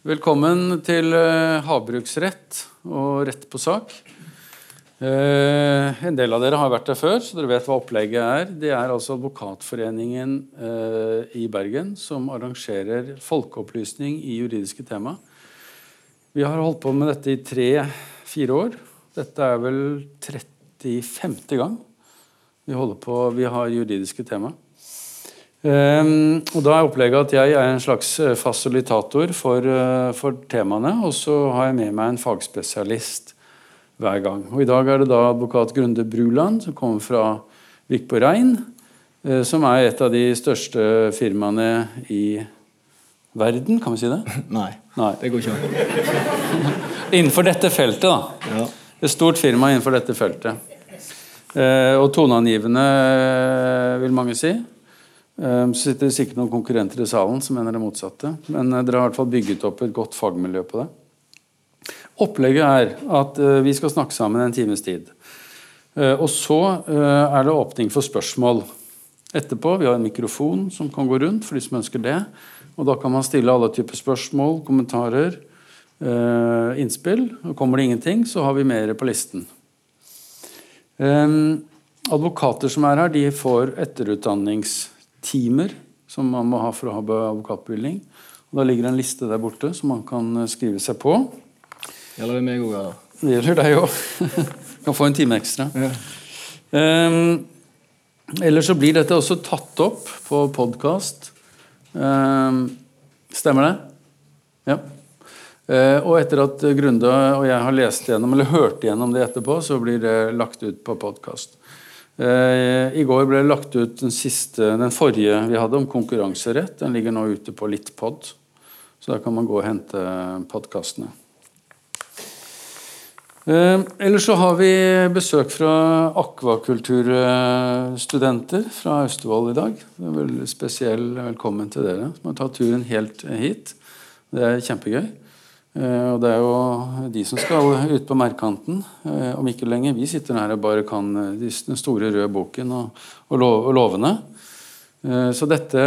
Velkommen til eh, havbruksrett og rett på sak. Eh, en del av dere har vært der før, så dere vet hva opplegget er. Det er altså Advokatforeningen eh, i Bergen som arrangerer folkeopplysning i juridiske tema. Vi har holdt på med dette i tre-fire år. Dette er vel 35. gang vi holder på, vi har juridiske tema. Um, og Da er opplegget at jeg er en slags eh, fasilitator for, uh, for, temaene. Og så har jeg med meg en fagspesialist hver gang. Og I dag er det da advokat Grunde Bruland, som kommer fra Vik på Rein. Uh, som er et av de største firmaene i verden, kan vi si det? Nei, Nei. det går ikke an. innenfor dette feltet, da. Ja. Et stort firma innenfor dette feltet. Uh, og toneangivende, vil mange si. Um, så sitter det sikkert noen konkurrenter i salen som mener det motsatte. Men uh, dere har i hvert fall bygget opp et godt fagmiljø på det. Opplegget er at uh, vi skal snakke sammen en times tid. Uh, og så er det åpning for spørsmål. Etterpå vi har en mikrofon som kan gå rundt for de som ønsker det. Og da kan man stille alle typer spørsmål, kommentarer, innspill. Og kommer det ingenting, så har vi mer på listen. Um, advokater som er her, de får etterutdannings timer som man må ha for å ha advokatbevilling. Og Da ligger det en liste der borte som man kan eh, skrive seg på. Gjelder det meg òg, da? Det gjelder deg òg. kan få en time ekstra. Ja. Um, Eller så blir dette også tatt opp på podkast. Um, stemmer det? Ja. Uh, og etter at Grunde og jeg har lest gjennom, eller hørt gjennom det etterpå, så blir det lagt ut på podkast. Eh, I går ble det lagt ut den, siste, den forrige vi hadde om konkurranserett. Den ligger nå ute på Littpod, så der kan man gå og hente podkastene. Eh, ellers så har vi besøk fra akvakulturstudenter fra Austevoll i dag. Det veldig spesiell velkommen til dere som har tatt turen helt hit. Det er kjempegøy. Eh, og det er jo de som skal ut på merkanten eh, om ikke lenge. Vi sitter her og bare kan eh, den store røde boken og, og, lovene. Så dette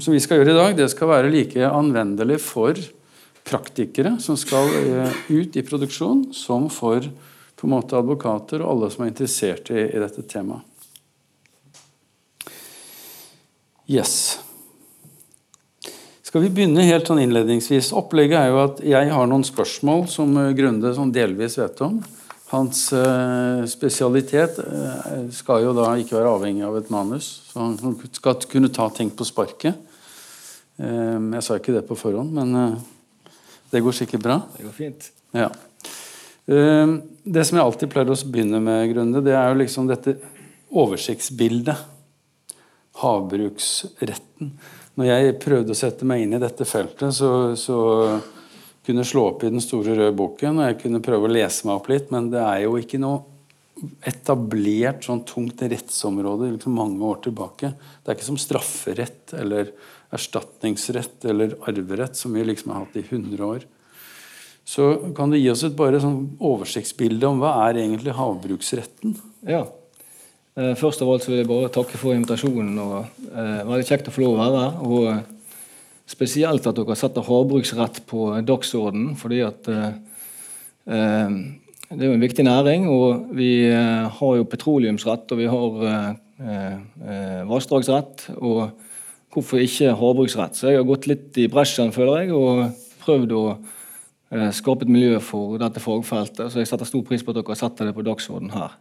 som vi skal gjøre i dag, det skal være like anvendelig for praktikere som skal ut i produksjon, som for på en måte advokater og alle som er interessert i, i dette temaet. Yes. Skal vi begynne helt sånn innledningsvis? Opplegget er jo at jeg har noen spørsmål som eh, Grunde sånn delvis vet om. Hans uh, spesialitet uh, skal jo da ikke være avhengig av et manus. Så han skal kunne ta ting på sparket. Uh, jeg sa ikke det på forhånd, men det går sikkert bra. Det går fint. Ja. det som jeg alltid pleier å begynne med, Grunde, det er jo liksom dette oversiktsbildet. Havbruksretten når jeg prøvde å sette meg inn i dette feltet, så, så kunne slå opp i den store røde boken og jeg kunne prøve å lese meg opp litt, men det er jo ikke noe etablert sånn tungt rettsområde liksom mange år tilbake. Det er ikke som strafferett eller erstatningsrett eller arverett, som vi liksom har hatt i 100 år. Så kan du gi oss et bare sånn oversiktsbilde om hva er egentlig havbruksretten? Ja, først av alt så vil jeg bare takke for invitasjonen. og eh, Veldig kjekt å få lov å være her. Og eh, spesielt at dere setter havbruksrett på dagsordenen. fordi at eh, eh, det er jo en viktig næring. Og vi eh, har jo petroleumsrett, og vi har vassdragsrett. Og hvorfor ikke havbruksrett? Så jeg har gått litt i bresjen, føler jeg, og prøvd å skape et miljø for dette fagfeltet. Så jeg setter stor pris på at dere setter det på dagsordenen her.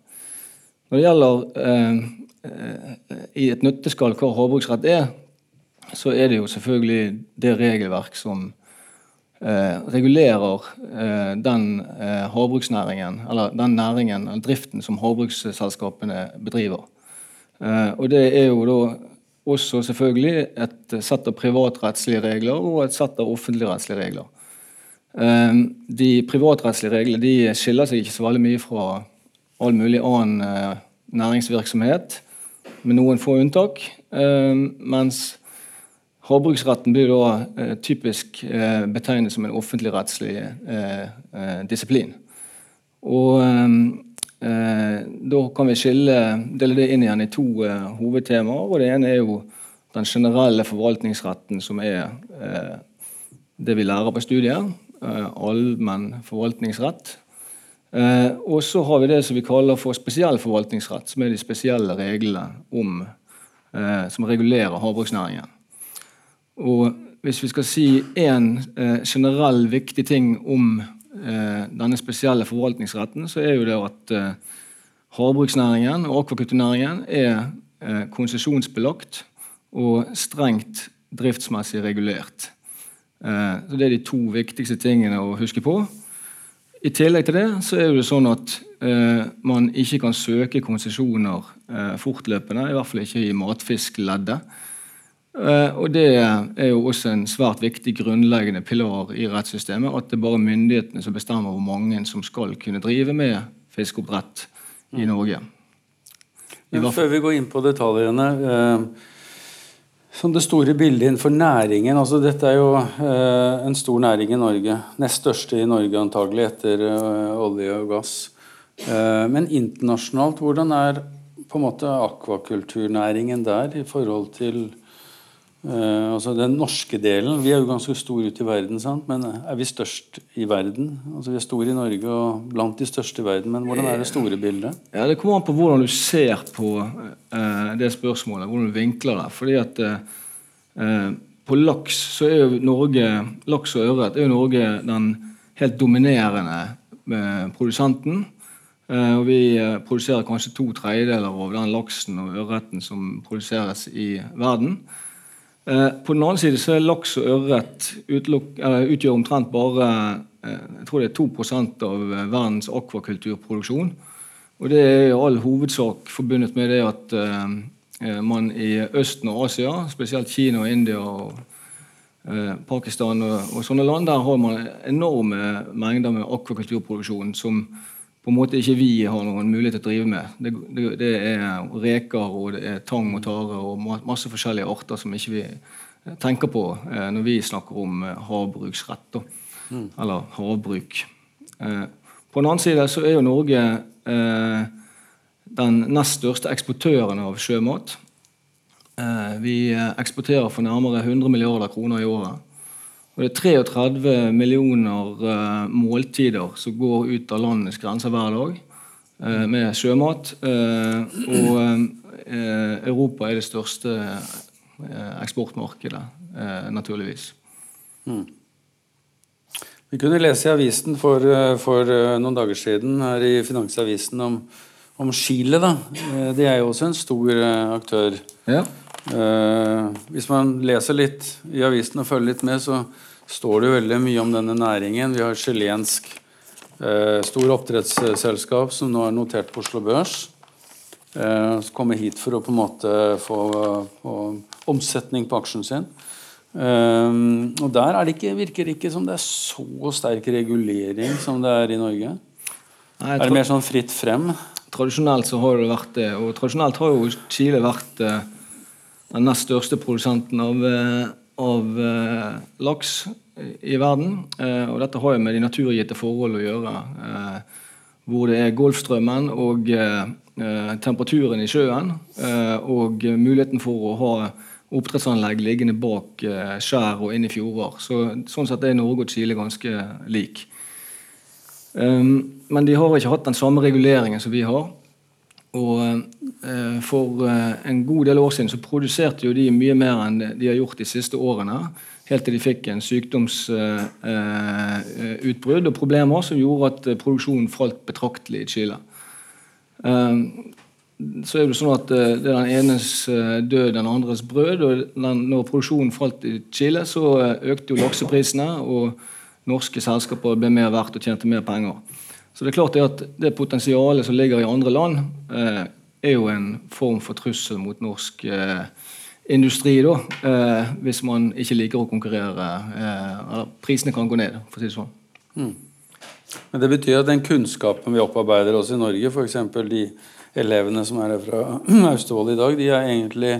Når det gjelder eh, eh, i et nøtteskall hva havbruksrett er, så er det jo selvfølgelig det regelverk som eh, regulerer eh, den eh, havbruksnæringen, eller den næringen, eller driften som havbruksselskapene bedriver. Eh, og det er jo da også selvfølgelig et sett av privatrettslige regler og et sett av offentligrettslige regler. De privatrettslige reglene de skiller seg ikke så veldig mye fra all mulig annen eh, næringsvirksomhet, med noen få unntak. Eh, mens havbruksretten blir da eh, typisk betegnet som en offentligrettslig disiplin. Og da kan vi skille, dele det inn igjen i to hovedtemaer. og Det ene er jo den generelle forvaltningsretten, som er det vi lærer på studiet. Allmenn forvaltningsrett. Og så har vi det som vi kaller for spesiell forvaltningsrett, som er de spesielle reglene om, som regulerer havbruksnæringen. Og hvis vi skal si én generell viktig ting om denne spesielle forvaltningsretten, så er jo det at havbruksnæringen og akvakulturnæringen er konsesjonsbelagt og strengt driftsmessig regulert. Så Det er de to viktigste tingene å huske på. I tillegg til det så er det sånn at man ikke kan søke konsesjoner fortløpende, i hvert fall ikke i matfiskleddet. Og Det er jo også en svært viktig grunnleggende pilar i rettssystemet, at det er bare myndighetene som bestemmer hvor mange som skal kunne drive med fiskeoppdrett i Norge. I Før vi går inn på detaljene som det store bildet innenfor næringen altså Dette er jo eh, en stor næring i Norge. Nest største i Norge antagelig etter eh, olje og gass. Eh, men internasjonalt, hvordan er på en måte akvakulturnæringen der i forhold til Uh, altså Den norske delen Vi er jo ganske store ute i verden, sant? men er vi størst i verden? Altså Vi er store i Norge og blant de største i verden, men hvordan er det store bildet? Ja, Det kommer an på hvordan du ser på uh, det spørsmålet, hvordan du vinkler det. Fordi at uh, På laks så er jo Norge laks og ørret er jo Norge den helt dominerende produsenten. og Vi produserer kanskje to tredjedeler av den laksen og ørreten som produseres i verden. Eh, på den annen side så er laks og ørret utgjør omtrent bare eh, jeg tror det er 2 av verdens akvakulturproduksjon. Og Det er i all hovedsak forbundet med det at eh, man i Østen og Asia, spesielt Kina, og India og Pakistan og, og sånne land, der har man enorme mengder med akvakulturproduksjon som på en måte ikke vi har noen mulighet til å drive med. Det, det, det er reker og det er tang og tare og masse forskjellige arter som ikke vi eh, tenker på eh, når vi snakker om eh, havbruksrett. Mm. Eller havbruk. Eh, på den annen side så er jo Norge eh, den nest største eksportøren av sjømat. Eh, vi eksporterer for nærmere 100 milliarder kroner i året. Og det er 33 millioner uh, måltider som går ut av landets grenser hver dag uh, med sjømat. Uh, og Europa er det største eksportmarkedet, naturligvis. Mm. Vi kunne lese i avisen for, for, noen dager siden her i Finansavisen om, om Chile. Da. Det er jo også en stor aktør. Ja. Hvis man leser litt i avisen og følger litt med, så står det jo veldig mye om denne næringen. Vi har chilensk eh, stor oppdrettsselskap som nå er notert på Oslo Børs. Eh, som kommer hit for å på en måte få, få omsetning på aksjen sin. Eh, og der er det ikke, virker det ikke som det er så sterk regulering som det er i Norge. Nei, er det mer sånn fritt frem? Tradisjonelt så har det vært det. Og tradisjonelt har jo Chile vært eh, den nest største produsenten av, eh, av eh, laks i verden. Eh, og dette har jo med de naturgitte forhold å gjøre. Hvor det er Golfstrømmen og temperaturen i sjøen. og muligheten for å ha oppdrettsanlegg liggende bak skjær og inn i fjorder. Så, sånn sett er Norge og Chile ganske lik. men de har ikke hatt den samme reguleringen som vi har. Og For en god del år siden så produserte jo de mye mer enn de har gjort de siste årene helt til de fikk en sykdomsutbrudd og problemer som gjorde at eh, produksjonen falt betraktelig i Chile. Eh, så er det sånn at eh, det er den enes død, den andres brød. og Når produksjonen falt i Chile, så økte jo lakseprisene, og norske selskaper ble mer verdt og tjente mer penger. Så det er klart at det potensialet som ligger i andre land, er jo en form for trussel mot norsk eh, industri, da, eh, hvis man ikke liker å konkurrere. Eh, prisene kan gå ned, for å si det sånn. Mm. Men Det betyr at den kunnskapen vi opparbeider oss i Norge, f.eks. de elevene som er her fra Austevoll i dag, de er egentlig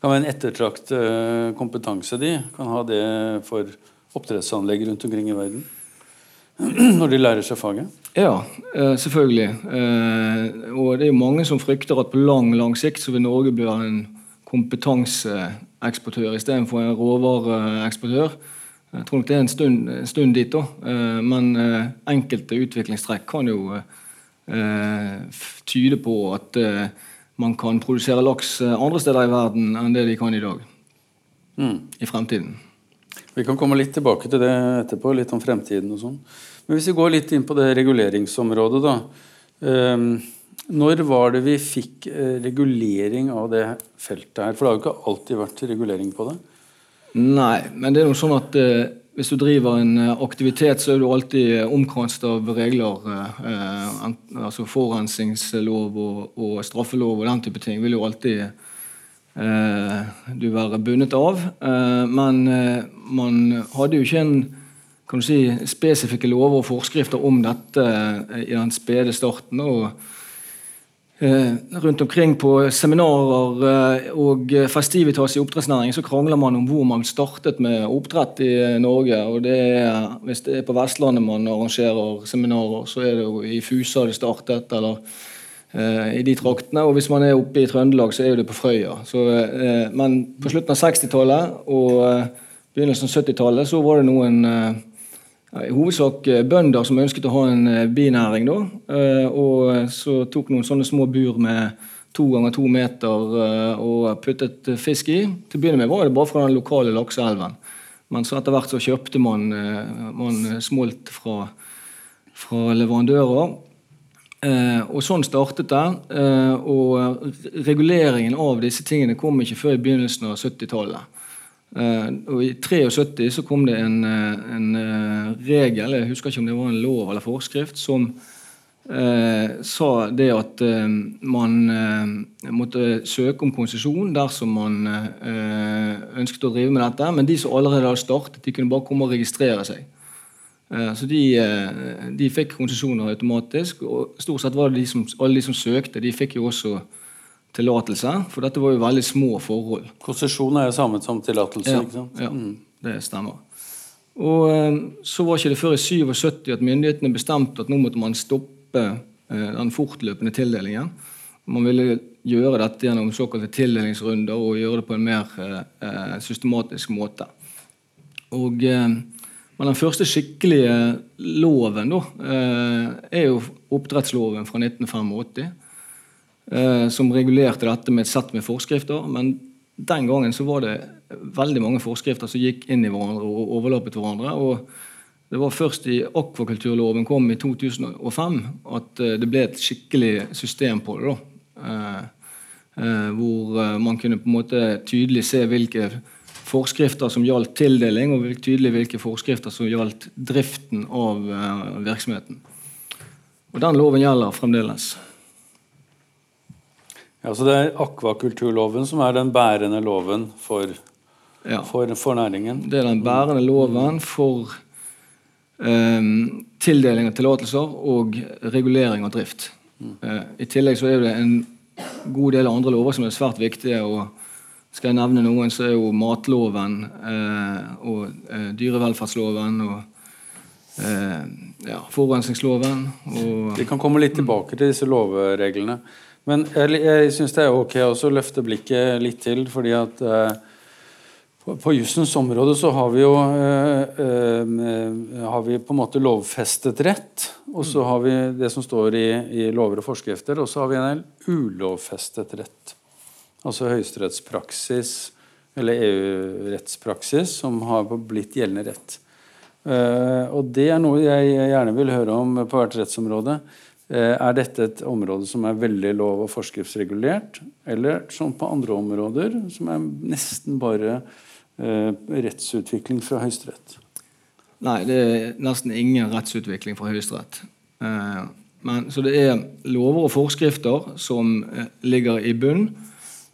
kan være en ettertrakt eh, kompetanse. De kan ha det for oppdrettsanlegg rundt omkring i verden. Når de lærer seg faget? Ja, eh, selvfølgelig. Og det er jo mange som frykter at på lang lang sikt så vil Norge bli en kompetanseeksportør istedenfor en råvareeksportør. Jeg tror nok det er en stund, en stund dit, da. Eh, men eh, enkelte utviklingstrekk kan jo eh, tyde på at man kan produsere laks andre steder i verden enn det de kan i dag. Mm. I fremtiden. Vi kan komme litt tilbake til det etterpå, litt om fremtiden og sånn. Men hvis vi går litt inn på det reguleringsområdet, da. Når var det vi fikk regulering av det feltet her? For det har jo ikke alltid vært regulering på det. Nei, men det er jo sånn at eh, hvis du driver en eh, aktivitet, så er du alltid eh, omkranset av regler. Eh, altså Forurensningslov og, straffelov og den type ting vil jo alltid eh, du være bundet av. Eh, men man hadde jo ikke en kan du si, spesifikke lover og forskrifter om dette i den spede starten. og Eh, rundt omkring på seminarer eh, og festivitas i oppdrettsnæringen så krangler man om hvor man startet med oppdrett i eh, Norge. og det er, Hvis det er på Vestlandet man arrangerer seminarer, så er det jo i Fusa det startet. eller i de traktene, og Hvis man er oppe i Trøndelag, så er det på Frøya. Så, men på slutten av 60-tallet og begynnelsen av 70-tallet så var det noen i hovedsak eh, bønder som ønsket å ha en eh, binæring. Da. Eh, og så tok noen sånne små bur med to ganger to meter og puttet fisk i. Til å begynne med var det bare fra den lokale lakseelven. Men så etter hvert så kjøpte man, man smolt fra, fra leverandører. og sånn startet det. og reguleringen av disse tingene kom ikke før i begynnelsen av 70-tallet. Uh, og I 73 så kom det en, eh, en uh, regel, jeg husker ikke om det var en lov eller forskrift, som eh, sa det at man måtte søke om konsesjon dersom man ønsket å drive med dette. Men de som allerede hadde startet, de kunne bare komme og registrere seg. Så de, de fikk konsesjoner automatisk. og Stort sett var det de som, alle de som søkte, de fikk jo også tillatelse. For dette var jo veldig små forhold. Konsesjon er jo samme som tillatelse? Ja, ikke sant? ja mm. det stemmer. Og eh, Så var ikke det før i 77 at myndighetene bestemte at nå måtte man stoppe eh, den fortløpende tildelingen. Man ville gjøre dette gjennom såkalte tildelingsrunder og gjøre det på en mer eh, systematisk måte. Og Men den første skikkelige loven da, er jo oppdrettsloven fra 1985 eh, som regulerte dette med et sett med forskrifter. Men den gangen så var det veldig mange forskrifter som gikk inn i hverandre og overlappet hverandre. og det var først i akvakulturloven kom i 2005 at eh, det ble et skikkelig system på det. Eh, eh, hvor eh, man kunne på en måte tydelig se hvilke forskrifter som gjaldt tildeling, og tydelig hvilke forskrifter som gjaldt driften av virksomheten. Og Den loven gjelder fremdeles. Ja, så Det er akvakulturloven som er den bærende loven for, ja. for, for næringen? Det er den bærende loven for um, tildeling av tillatelser og regulering av drift. Mm. Uh, I tillegg så er det en god del andre lover som er svært viktige. og Skal jeg nevne noen, så er jo matloven uh, og uh, dyrevelferdsloven og ja, forurensningsloven. Og, Vi kan komme litt tilbake til disse lovreglene. Men jeg, jeg syns det er ok å løfte blikket litt til, fordi at eh, på, på jussens område så har vi jo eh, eh, har vi på en måte lovfestet rett. Og så har vi det som står i, i lover og forskrifter, og så har vi en del ulovfestet rett. Altså høyesterettspraksis eller EU-rettspraksis som har blitt gjeldende rett. Og Det er noe jeg gjerne vil høre om på hvert rettsområde. Eh, er dette et område som er veldig lov- og forskriftsregulert, eller som på andre områder, som er nesten bare eh, rettsutvikling fra Høyesterett? Nei, det er nesten ingen rettsutvikling fra Høyesterett. Eh, så det er lover og forskrifter som ligger i bunn.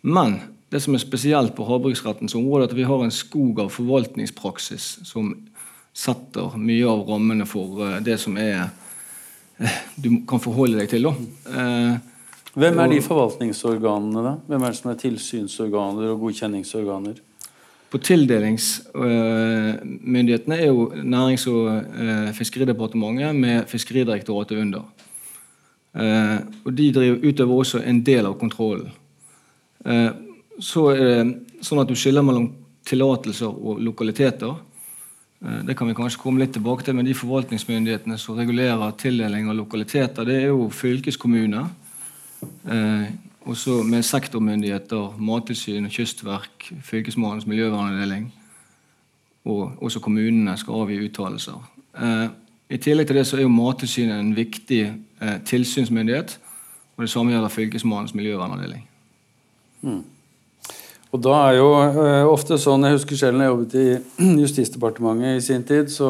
Men det som er spesielt på havbruksrettens område, er at vi har en skog av forvaltningspraksis som setter mye av rammene for det som er du kan forholde deg til. Eh, Hvem er de forvaltningsorganene? da? Hvem er det som er tilsynsorganer og godkjenningsorganer? På Tildelingsmyndighetene er jo Nærings- og eh, fiskeridepartementet med Fiskeridirektoratet under. Eh, og De driver, utøver også en del av kontrollen. Så er det sånn at du skiller mellom tillatelser og lokaliteter. Eh, det kan vi kanskje komme litt tilbake til, men de forvaltningsmyndighetene som regulerer tildeling av lokaliteter, det er jo fylkeskommuner. Eh, også med sektormyndigheter, Mattilsynet, Kystverk, Fylkesmannens miljøvernavdeling. Og også kommunene skal avgi uttalelser. Eh, I tillegg til det så er jo Mattilsynet en viktig eh, tilsynsmyndighet. Og det samme gjelder Fylkesmannens miljøvernavdeling. Mm. Og da er jo uh, ofte sånn, Jeg husker selv når jeg jobbet i Justisdepartementet i sin tid, så,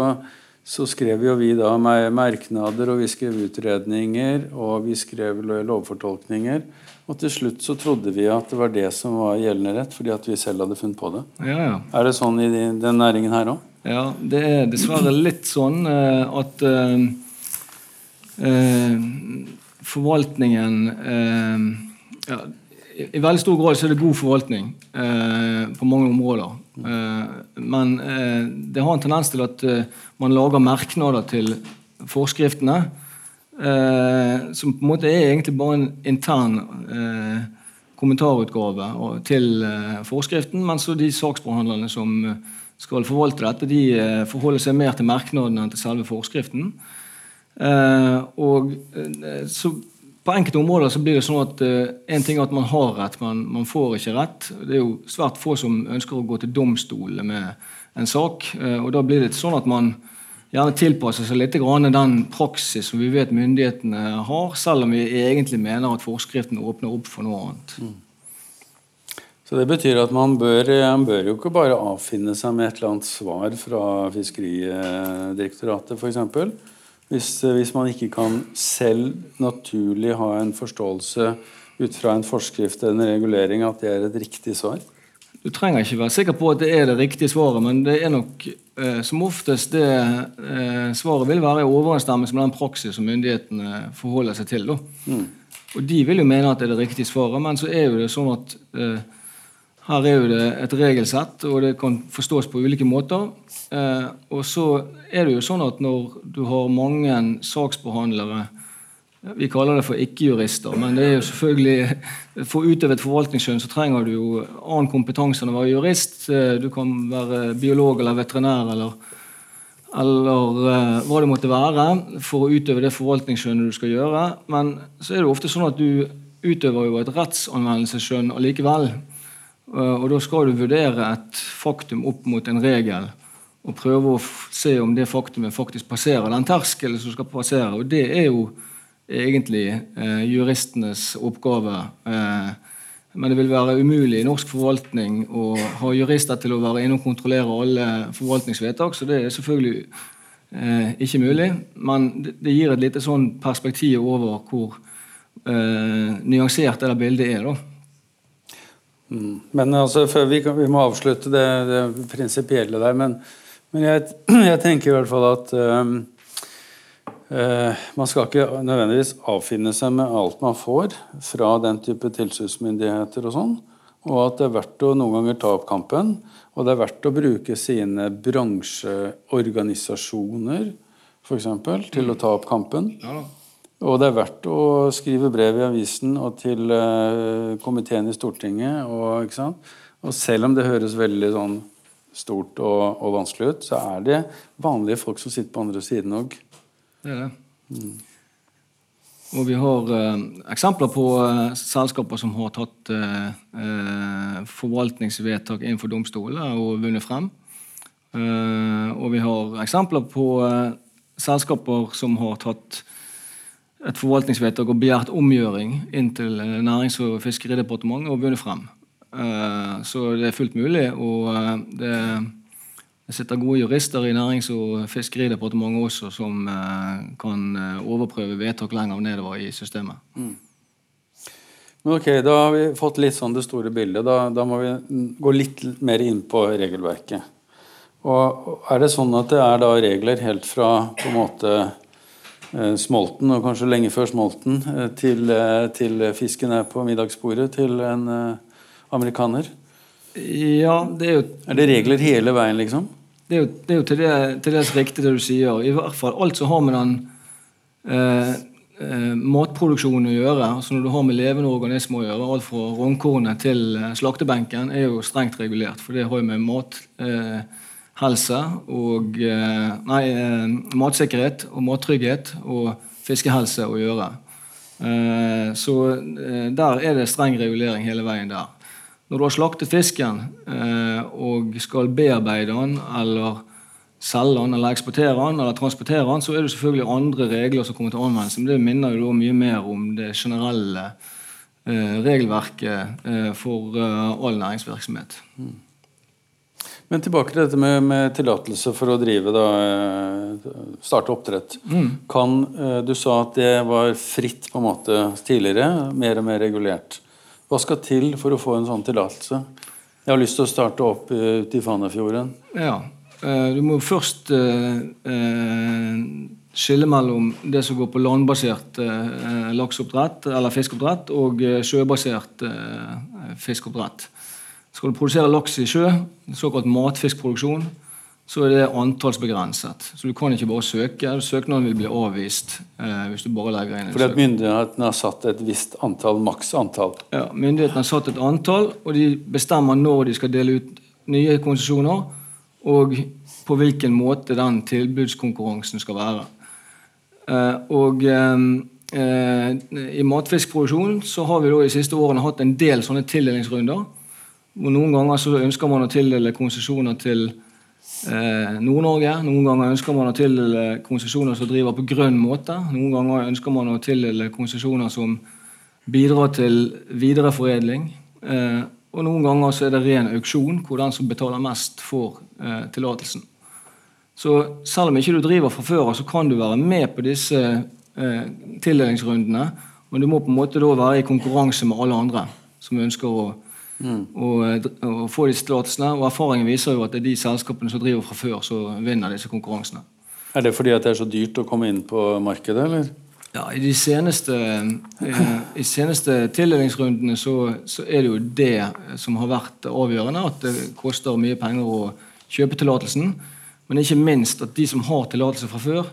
så skrev jo vi da merknader, og vi skrev utredninger, og vi skrev lovfortolkninger. Og til slutt så trodde vi at det var det som var gjeldende rett, fordi at vi selv hadde funnet på det. Ja, ja. Er det sånn i den næringen her òg? Ja, det er dessverre litt sånn uh, at uh, forvaltningen ja, i veldig stor grad så er det god forvaltning eh, på mange områder. Eh, men eh, det har en tendens til at eh, man lager merknader til forskriftene eh, som på en måte er egentlig bare en intern eh, kommentarutgave til forskriften, men så de saksbehandlerne som skal forvalte dette, de forholder seg mer til merknadene enn til selve forskriften. og så på enkelte områder så blir det sånn at uh, en ting er at man har rett, men man får ikke rett. Det er jo svært få som ønsker å gå til domstolene med en sak. Uh, og Da blir det sånn at man gjerne tilpasser seg litt den praksis som vi vet myndighetene har, selv om vi egentlig mener at forskriften åpner opp for noe annet. Mm. Så Det betyr at man bør, man bør, jo ikke bare avfinne seg med et eller annet svar fra Fiskeridirektoratet f.eks. Hvis, eh, hvis, man ikke kan selv naturlig ha en forståelse ut fra en forskrift eller en regulering at det er et riktig svar? Du trenger ikke være sikker på at det er det riktige svaret, men det er nok eh, som oftest det eh, svaret vil være i overensstemmelse med den praksis som myndighetene forholder seg til. Mm. Og De vil jo mene at det er det riktige svaret, men så er jo det sånn at eh, her er jo det et regelsett, og det kan forstås på ulike måter. Eh, og så er det jo sånn at når du har mange saksbehandlere Vi kaller det for ikke-jurister, men det er jo selvfølgelig for å utøve et forvaltningsskjønn så trenger du jo annen kompetanse enn å være jurist. Eh, du kan være biolog eller veterinær eller, eller uh, hva det måtte være for å utøve det forvaltningsskjønnet du skal gjøre. Men så er det jo ofte sånn at du utøver jo et rettsanvendelsesskjønn allikevel. Uh, og da skal du vurdere et faktum opp mot en regel og prøve å se om det faktumet faktisk passerer den terskelen som skal passere. Og det er jo egentlig eh, juristenes oppgave. Eh, men det vil være umulig i norsk forvaltning å ha jurister til å være inne og kontrollere alle forvaltningsvedtak, så det er selvfølgelig eh, ikke mulig. Men det, det, gir et lite sånn perspektiv over hvor eh, nyansert det bildet er. da. Men altså, før vi, vi må avslutte det, det prinsipielle der. men men jeg, jeg, tenker i hvert fall at um, uh, man skal ikke nødvendigvis avfinne seg med alt man får fra den type tilsynsmyndigheter og sånn. Og at det er verdt å noen ganger ta opp kampen. Og det er verdt å bruke sine bransjeorganisasjoner eksempel, til å ta opp kampen. Og det er verdt å skrive brev i avisen og til uh, komiteen i Stortinget. Og, og selv om det høres veldig sånn stort og, og, vanskelig ut, så er det vanlige folk som sitter på andre siden òg. Det er det. Mm. Og vi har eh, eksempler på eh, selskaper som har tatt eh, eh forvaltningsvedtak innenfor domstolene og vunnet frem. Eh, og vi har eksempler på eh, selskaper som har tatt et forvaltningsvedtak og begjært omgjøring inn til Nærings- og fiskeridepartementet og vunnet frem. Eh, så det er fullt mulig. Og eh, det, sitter gode jurister i Nærings- og fiskeridepartementet også som eh, kan overprøve vedtak lenger nedover i systemet. Mm. Men ok, Da har vi fått litt sånn det store bildet. Da, da, må vi gå litt mer inn på regelverket. Og Er det sånn at det er da regler helt fra på en måte smolten, og kanskje lenge før smolten, til, til fisken er på middagsbordet til en amerikaner? Ja, det er jo Er det regler hele veien, liksom? Det er jo, det er jo til, det, til dels riktig det du sier. I hvert fall alt som har med den eh, eh, matproduksjonen å gjøre, altså når du har med levende organismer å gjøre, alt fra rognkornet til eh, slaktebenken, er jo strengt regulert. For det har jo med mat, eh, fiskehelse og Nei, matsikkerhet og mattrygghet og fiskehelse å gjøre. Så der er det streng regulering hele veien der. Når du har slaktet fisken og skal bearbeide den eller selge den eller eksportere den eller transportere den, så er det selvfølgelig andre regler som kommer til anvendelse. Men det minner jo mye mer om det generelle eh, regelverket eh, for eh, all næringsvirksomhet. Men tilbake til dette med, med tillatelse for å drive da, eh, starte oppdrett. Mm. Kan, eh, du sa at det var fritt på en måte tidligere, mer og mer regulert. Hva skal til for å få en sånn tillatelse? Jeg har lyst til å starte opp ute i Fanafjorden. Ja, Eh, du må først eh, eh, skille mellom det som går på landbasert lakseoppdrett eller fiskeoppdrett, og sjøbasert fiskeoppdrett. Skal du produsere laks i sjø, såkalt matfiskproduksjon, så er det antallsbegrenset. Så du kan ikke bare søke. Søknaden vil bli avvist eh, hvis du bare legger inn en Fordi at myndighetene har satt et visst antall, maks antall? Ja, myndighetene har satt et antall, og de bestemmer når de skal dele ut nye konsesjoner og på hvilken måte den tilbudskonkurransen skal være. Eh, og eh, eh, I matfiskproduksjon så har vi da i siste årene hatt en del sånne tildelingsrunder. Noen ganger så ønsker man å tildele konsesjoner til Nord-Norge. Noen ganger ønsker man å tildele konsesjoner som driver på grønn måte. Noen ganger ønsker man å tildele konsesjoner som bidrar til videreforedling. Og noen ganger så er det ren auksjon, hvor den som betaler mest, får eh, tillatelsen. Så selv om ikke du driver fra før så kan du være med på disse eh, tildelingsrundene. Men du må på en måte da være i konkurranse med alle andre som ønsker å, mm. å, og få disse tillatelsene. Og erfaringen viser jo at det er de selskapene som driver fra før, som vinner disse konkurransene. Er det fordi at det er så dyrt å komme inn på markedet, eller? Ja, I de seneste, eh, i seneste tildelingsrundene så, så, er det jo det som har vært avgjørende. At det koster mye penger å kjøpe tillatelsen. Men ikke minst at de som har tillatelse fra før,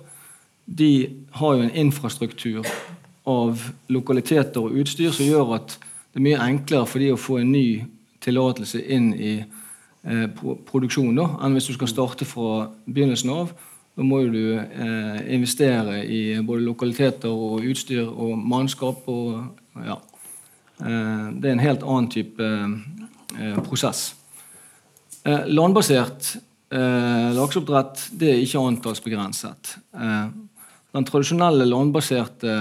de har jo en infrastruktur av lokaliteter og utstyr som gjør at det er mye enklere for de å få en ny tillatelse inn i eh, produksjon da, enn hvis du skal starte fra begynnelsen av da må du eh, investere i både lokaliteter og utstyr og mannskap. Og, ja. eh, det er en helt annen type eh, prosess. Eh, landbasert eh, lakseoppdrett det er ikke antallsbegrenset. Den tradisjonelle landbaserte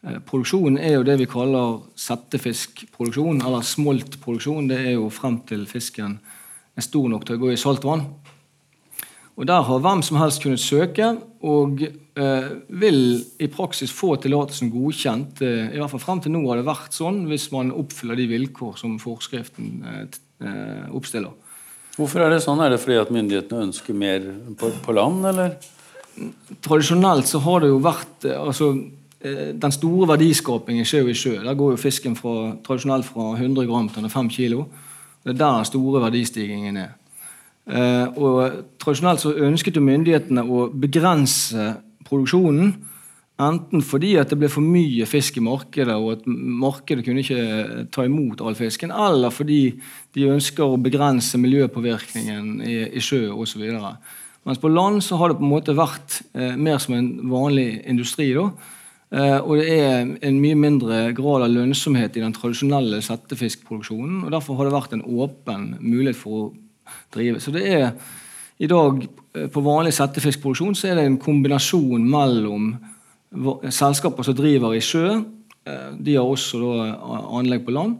produksjonen er jo det vi kaller settefiskproduksjon, eller smoltproduksjon. Det er jo frem til fisken er stor nok til å gå i saltvann. Og Der har hvem som helst kunnet søke, og eh, vil i praksis få tillatelsen godkjent. Eh, I hvert fall Frem til nå har det vært sånn, hvis man oppfyller de vilkår som forskriften eh, eh, oppstiller. Hvorfor er det sånn? Er det fordi at myndighetene ønsker mer på, på land, eller? Tradisjonelt så har det jo vært eh, altså, eh, Den store verdiskapingen skjer jo i sjø. Der går jo fisken fra, tradisjonelt fra 100 gram til 5 kilo. Det er der den store verdistigningen er. Eh, og Tradisjonelt så ønsket jo myndighetene å begrense produksjonen. Enten fordi at det ble for mye fisk i markedet, og at markedet kunne ikke ta imot all fisken, eller fordi de ønsker å begrense miljøpåvirkningen i, i sjø osv. Mens på land så har det på en måte vært eh, mer som en vanlig industri. da, eh, Og det er en mye mindre grad av lønnsomhet i den tradisjonelle settefiskproduksjonen. og Derfor har det vært en åpen mulighet for å drive. Så det er i dag eh, på vanlig settefiskproduksjon så er det en kombinasjon mellom selskaper som driver i sjø, eh, de har også anlegg på land,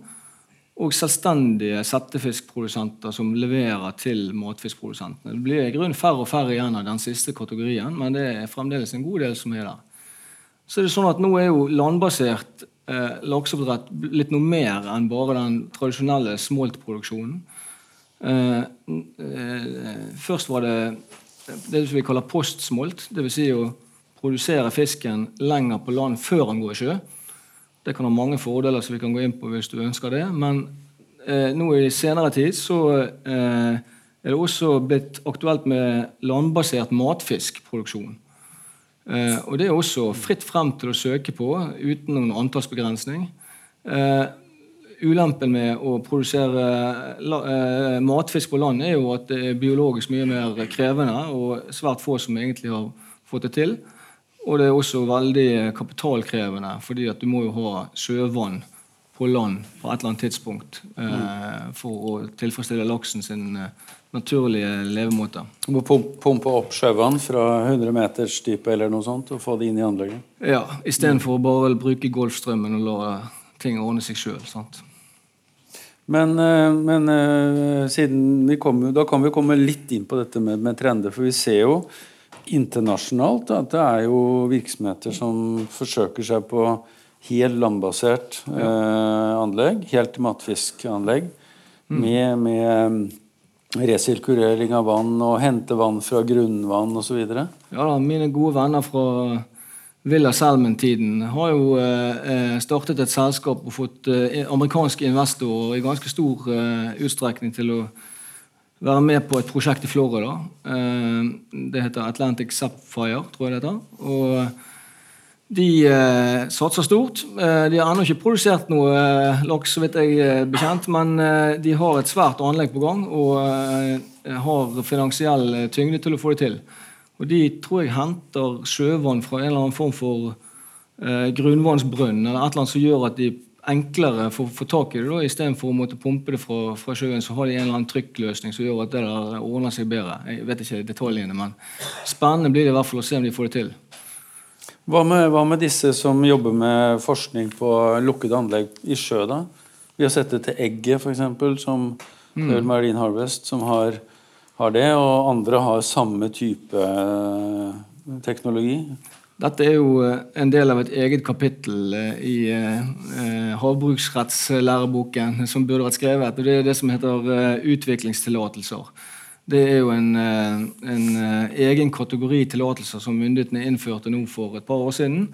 og selvstendige settefiskprodusenter som leverer til matfiskprodusentene. Det blir i grunnen færre og færre igjen av den siste kategorien, men det er fremdeles en god del som er der. Så er det sånn at Nå er jo landbasert eh, lakseoppdrett litt noe mer enn bare den tradisjonelle smoltproduksjonen. Eh, eh, først var det det vi kaller postsmolt. Dvs. Si å produsere fisken lenger på land før den går i sjø. Det kan ha mange fordeler som vi kan gå inn på hvis du ønsker det. Men eh, nå i senere tid så eh, er det også blitt aktuelt med landbasert matfiskproduksjon. Eh, og det er også fritt frem til å søke på uten noen antallsbegrensning. Eh, ulempen med å produsere eh, matfisk på land er jo at det er biologisk mye mer krevende, og svært få som egentlig har fått det til. Og det er også veldig kapitalkrevende, fordi at du må jo ha sjøvann på land på et eller annet tidspunkt eh, for å tilfredsstille laksen sin eh, naturlige levemåte. Du må pumpe opp sjøvann fra 100 meters dype eller noe sånt og få det inn i anlegget? Ja, istedenfor å bare bruke Golfstrømmen og la ting ordne seg sjøl. Men, eh, men eh, siden vi kom, da kan vi komme litt inn på dette med, med trender. For vi ser jo internasjonalt at det er jo virksomheter som forsøker seg på helt landbasert eh, anlegg. Helt matfiskanlegg. Mm. Med, med resirkulering av vann og hente vann fra grunnvann osv. Ja da, mine gode venner fra Villa Selmen-tiden har jo eh, startet et selskap og fått eh, amerikanske investorer i ganske stor eh, utstrekning til å være med på et prosjekt i Florida. Eh, det heter Atlantic Sapphire, tror jeg det heter. Og de eh, satser stort. Eh, de har ennå ikke produsert noe eh, laks, så vidt jeg er bekjent, men de har et svært anlegg på gang og har finansiell tyngde til å få det til. Og De tror jeg henter sjøvann fra en eller annen form for eh, grunnvannsbrønn eller et eller annet som gjør at de enklere får får tak i det. da, Istedenfor å måtte pumpe det fra, fra, sjøen, så har de en eller annen trykkløsning som gjør at det der ordner seg bedre. Jeg vet ikke detaljene, men spennende blir det i hvert fall å se om de får det til. Hva med, hva med disse som jobber med forskning på lukkede anlegg i sjø? da? Vi har sett det til Egget, f.eks., som mm. Marine Harvest, som har har det, og andre har samme type eh, teknologi. Dette er jo eh, en del av et eget kapittel eh, i havbruksrettslæreboken som burde vært skrevet. og Det er det som heter utviklingstillatelser. Det er jo en, en egen kategori tillatelser som myndighetene innførte nå for et par år siden.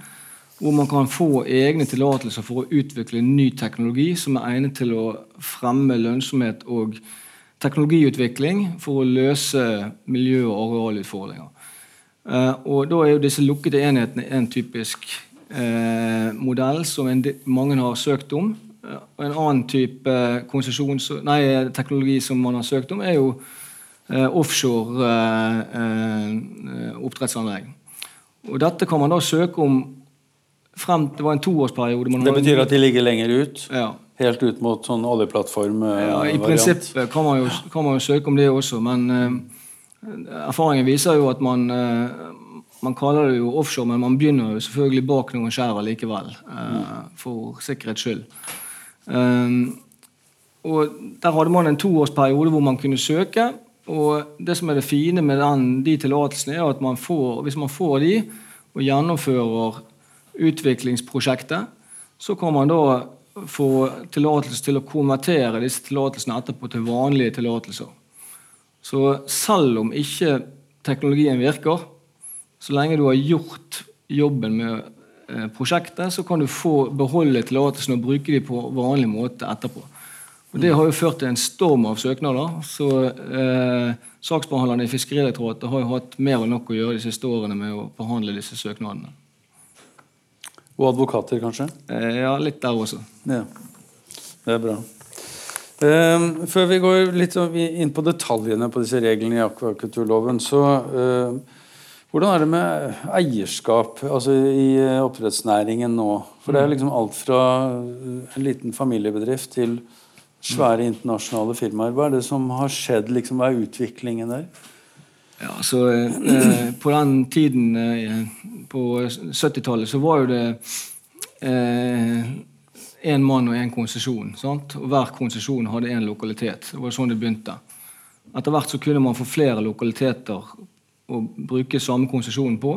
Hvor man kan få egne tillatelser for å utvikle ny teknologi som er egnet til å fremme lønnsomhet og teknologiutvikling for å løse miljø- og arealutfordringer. Uh, og Da er jo disse lukkede enhetene en typisk eh, modell som en, mange har søkt om. Og en annen type nei, teknologi som man har søkt om, er jo offshore oppdrettsanlegg. Og Dette kan man da søke om frem Det var en toårsperiode. det betyr at de ligger lenger ut? Ja. Helt ut mot sånn oljeplattform-variant? Ja, I prinsippet kan man, jo, kan man, jo, søke om det også, men uh, erfaringen viser jo at man uh, man kaller det jo offshore, men man begynner jo selvfølgelig bak noen skjær likevel. Uh, for sikkerhets skyld. og Der hadde man en toårsperiode hvor man kunne søke. Og det som er det fine med den, de tillatelsene, er at man får, hvis man får de og gjennomfører utviklingsprosjektet, så kan man da få tillatelse til å konvertere disse tillatelsene etterpå til vanlige tillatelser. Så selv om ikke teknologien virker, så lenge du har gjort jobben med eh, prosjektet, så kan du få beholde tillatelsen og bruke dem på vanlig måte etterpå. Og Det har jo ført til en storm av søknader. så eh, Saksbehandlerne i Fiskeridirektoratet har jo hatt mer enn nok å gjøre de siste årene med å behandle disse søknadene. Og advokater, kanskje? Eh, ja, litt der også. Ja, Det er bra. Eh, før vi går litt inn på detaljene på disse reglene i akvakulturloven, så uh, hvordan er det med eierskap altså i oppdrettsnæringen nå? For det er liksom alt fra en liten familiebedrift til svære internasjonale firmaer. Hva er det som har skjedd? Liksom, hva er utviklingen der? Ja, så eh, På den tiden, eh, på 70-tallet, så var jo det én eh, mann og én konsesjon. Og Hver konsesjon hadde én lokalitet. Det var sånn det begynte. Etter hvert så kunne man få flere lokaliteter å bruke samme konsesjon på.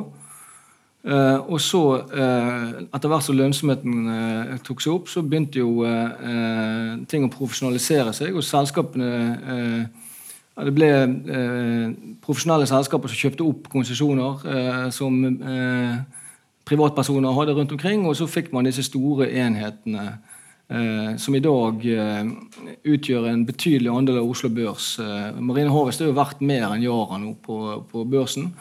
Eh, og så, uh, etter hvert som lønnsomheten uh, tok seg opp, så begynte jo ting å profesjonalisere seg, og selskapene det ble profesjonelle selskaper som kjøpte opp konsesjoner som privatpersoner hadde rundt omkring, og så fikk man disse store enhetene som i dag utgjør en betydelig andel av Oslo Børs. Marine Harvest er jo verdt mer enn Yara nå på, på børsen.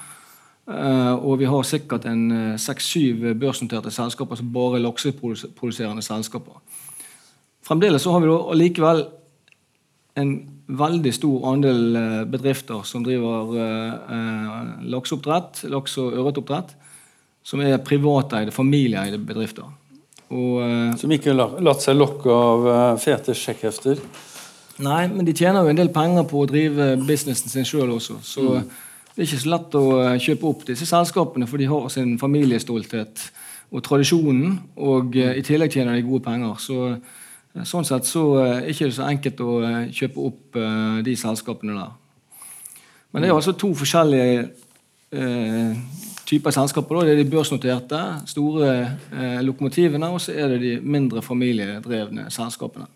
Og vi har sikkert en seks-syv børsnoterte selskaper som bare er lakseproduserende selskaper. fremdeles så har vi da allikevel en veldig stor andel eh, bedrifter som driver eh, eh, lakseoppdrett, laks- og ørretoppdrett, som er privateide, familieeide bedrifter. Og, eh, Som ikke har latt seg lokke av eh, fete sjekkhefter. Nei, men de tjener jo en del penger på å drive businessen sin sjøl også. Så det er ikke så lett å eh, kjøpe opp disse selskapene, for de har sin familiestolthet og tradisjonen. Og eh, i tillegg tjener de gode penger. Så eh, sånn sett så er det ikke så enkelt å kjøpe opp de selskapene der. Men det er altså to forskjellige eh, typer selskaper. Da. Det er de børsnoterte, store eh, lokomotivene, og så er det de mindre familiedrevne selskapene.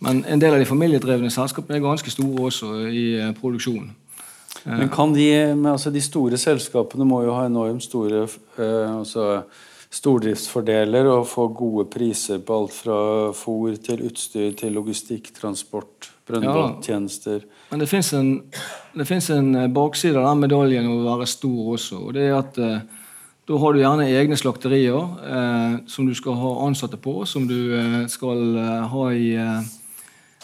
Men en del av de familiedrevne selskapene er ganske store også i eh, produksjon. Men kan de, men altså de store selskapene må jo ha enormt store eh, altså stordriftsfordeler og få gode priser på alt fra fôr til utstyr til logistikk, transport, brønnbåttjenester. Men det fins en, en eh, bakside av den medaljen å være stor også. og det er at eh, Da har du gjerne egne slakterier eh, som du skal ha ansatte på, som du eh, skal ha i eh,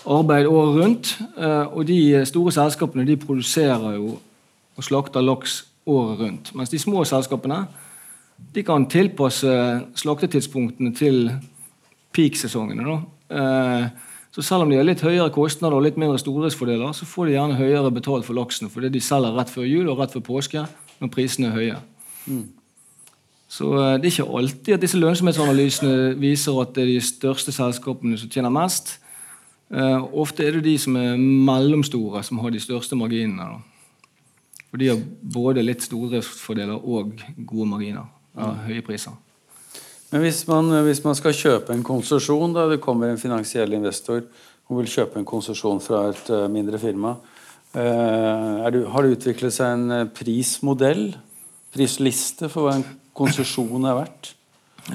arbeid året rundt. Eh, og de store selskapene de produserer jo og slakter laks året rundt. Mens de små selskapene de kan tilpasse slaktetidspunktene til peak-sesongene. Eh, Så selv om de har litt høyere kostnader og litt mindre stordriftsfordeler, så får de gjerne høyere betalt for laksen fordi de selger rett før jul og rett før påske når prisene er høye. Så eh, det er ikke alltid at disse lønnsomhetsanalysene viser at det er de største selskapene som tjener mest. Eh, ofte er det de som er mellomstore, som har de største marginene. da. For de har både litt stordriftsfordeler og gode marginer. Ja, høye priser. Men hvis man, hvis man skal kjøpe en konsesjon, da det kommer en finansiell investor og vil kjøpe en konsesjon fra et eh, mindre firma, uh, er du, har det utviklet seg en eh, prismodell, prisliste, for hva en konsesjon er verdt?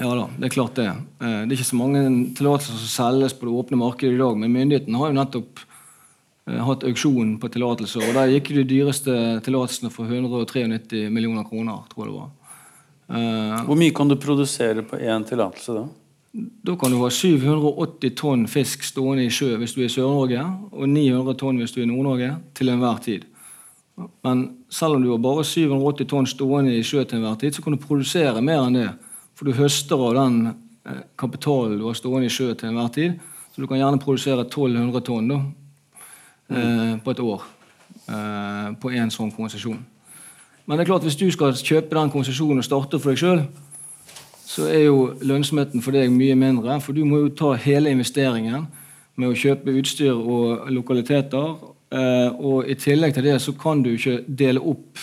Ja da, det er klart det. Eh, Det er ikke så mange tillatelser som selges på det åpne markedet i dag, men myndighetene har jo nettopp eh, hatt auksjon på tillatelser, og der gikk de dyreste tillatelsene for 193 millioner kroner, tror jeg det var. Eh, Hvor mye kan du produsere på én tillatelse da? Da kan du ha 780 tonn fisk stående i sjø hvis du er i Sør-Norge, og 900 tonn hvis du er i Nord-Norge, til enhver tid. Men selv om du har bare 780 tonn stående i sjø til enhver tid, så kan du produsere mer enn det. For du høster av den eh, kapitalen du har stående i sjø til enhver tid. Så du kan gjerne produsere 1200 tonn da, eh, på et år eh, på én sånn konsesjon. Men det er klart hvis du skal kjøpe den konsesjonen og starte for deg sjøl, så er jo lønnsomheten for deg mye mindre. For du må jo ta hele investeringen med å kjøpe utstyr og lokaliteter. Og i tillegg til det så kan du ikke dele opp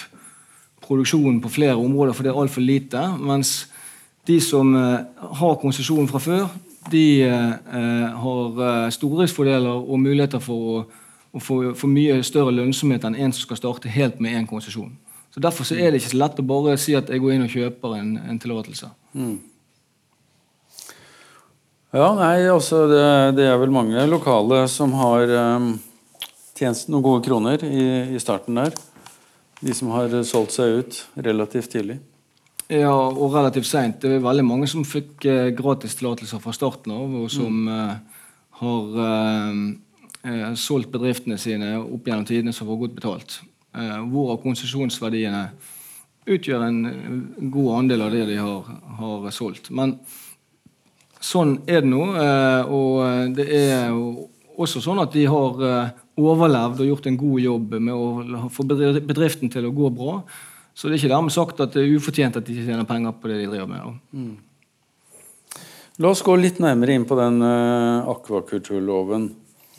produksjonen på flere områder, for det er altfor lite. Mens de som eh, har konsesjon fra før, de eh, har eh, stordriftsfordeler og muligheter for å, å få, mye større lønnsomhet enn en som skal starte helt med én konsesjon. Så Derfor så er det ikke så lett å bare si at jeg går inn og kjøper en, en tillatelse. Ja, nei, altså det, det er vel mange lokale som har um, tjent noen gode kroner i, i starten der. De som har solgt seg ut relativt tidlig. Ja, og relativt seint. Det er veldig mange som fikk eh, gratistillatelser fra starten av, og som eh, har eh, eh, solgt bedriftene sine opp gjennom tidene som var godt betalt. Eh, hvorav konsesjonsverdiene utgjør en eh, god andel av det de har, har solgt. Men sånn er det nå. eh, Og det er også sånn at de har overlevd og gjort en god jobb med å få bedriften til å gå bra. Så det er ikke dermed sagt at det er ufortjent at de ikke tjener penger på det de driver med. Mm. La oss gå litt nærmere inn på den uh, akvakulturloven.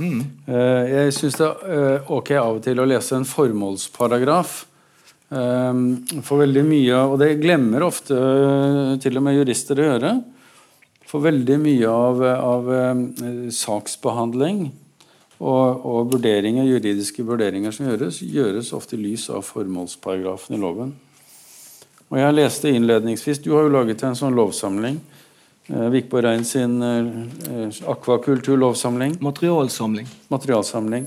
Eh, jeg syns det er uh, ok av og til å lese en formålsparagraf. Eh, for veldig mye, og det glemmer ofte til og med jurister å gjøre. For veldig mye av, av eh, saksbehandling og, og vurderinger, juridiske vurderinger som gjøres, gjøres ofte i lys av formålsparagrafen i loven. Og jeg leste innledningsvis, Du har jo laget en sånn lovsamling. Eh, Vikborg Rein sin eh, akvakulturlovsamling. Materialsamling. Materialsamling.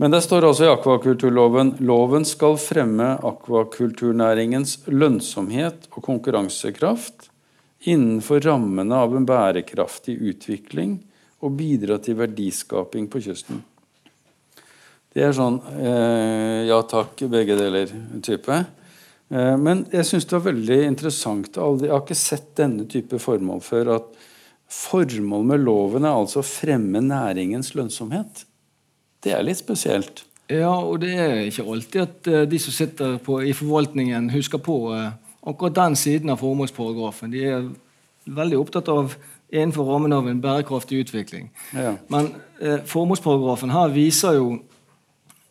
Men det står altså i akvakulturloven loven skal fremme akvakulturnæringens lønnsomhet og konkurransekraft innenfor rammene av en bærekraftig utvikling og bidra til verdiskaping på kysten. Det er sånn eh, ja takk, begge deler-type. Eh, men jeg syns det var veldig interessant. Jeg har ikke sett denne type formål før. At formålet med loven er altså å fremme næringens lønnsomhet. Det er litt spesielt. Ja, og det er ikke alltid at uh, de som sitter på, i forvaltningen, husker på uh, akkurat den siden av formålsparagrafen. De er veldig opptatt av innenfor rammen av en bærekraftig utvikling. Ja. Men eh, formålsparagrafen her viser jo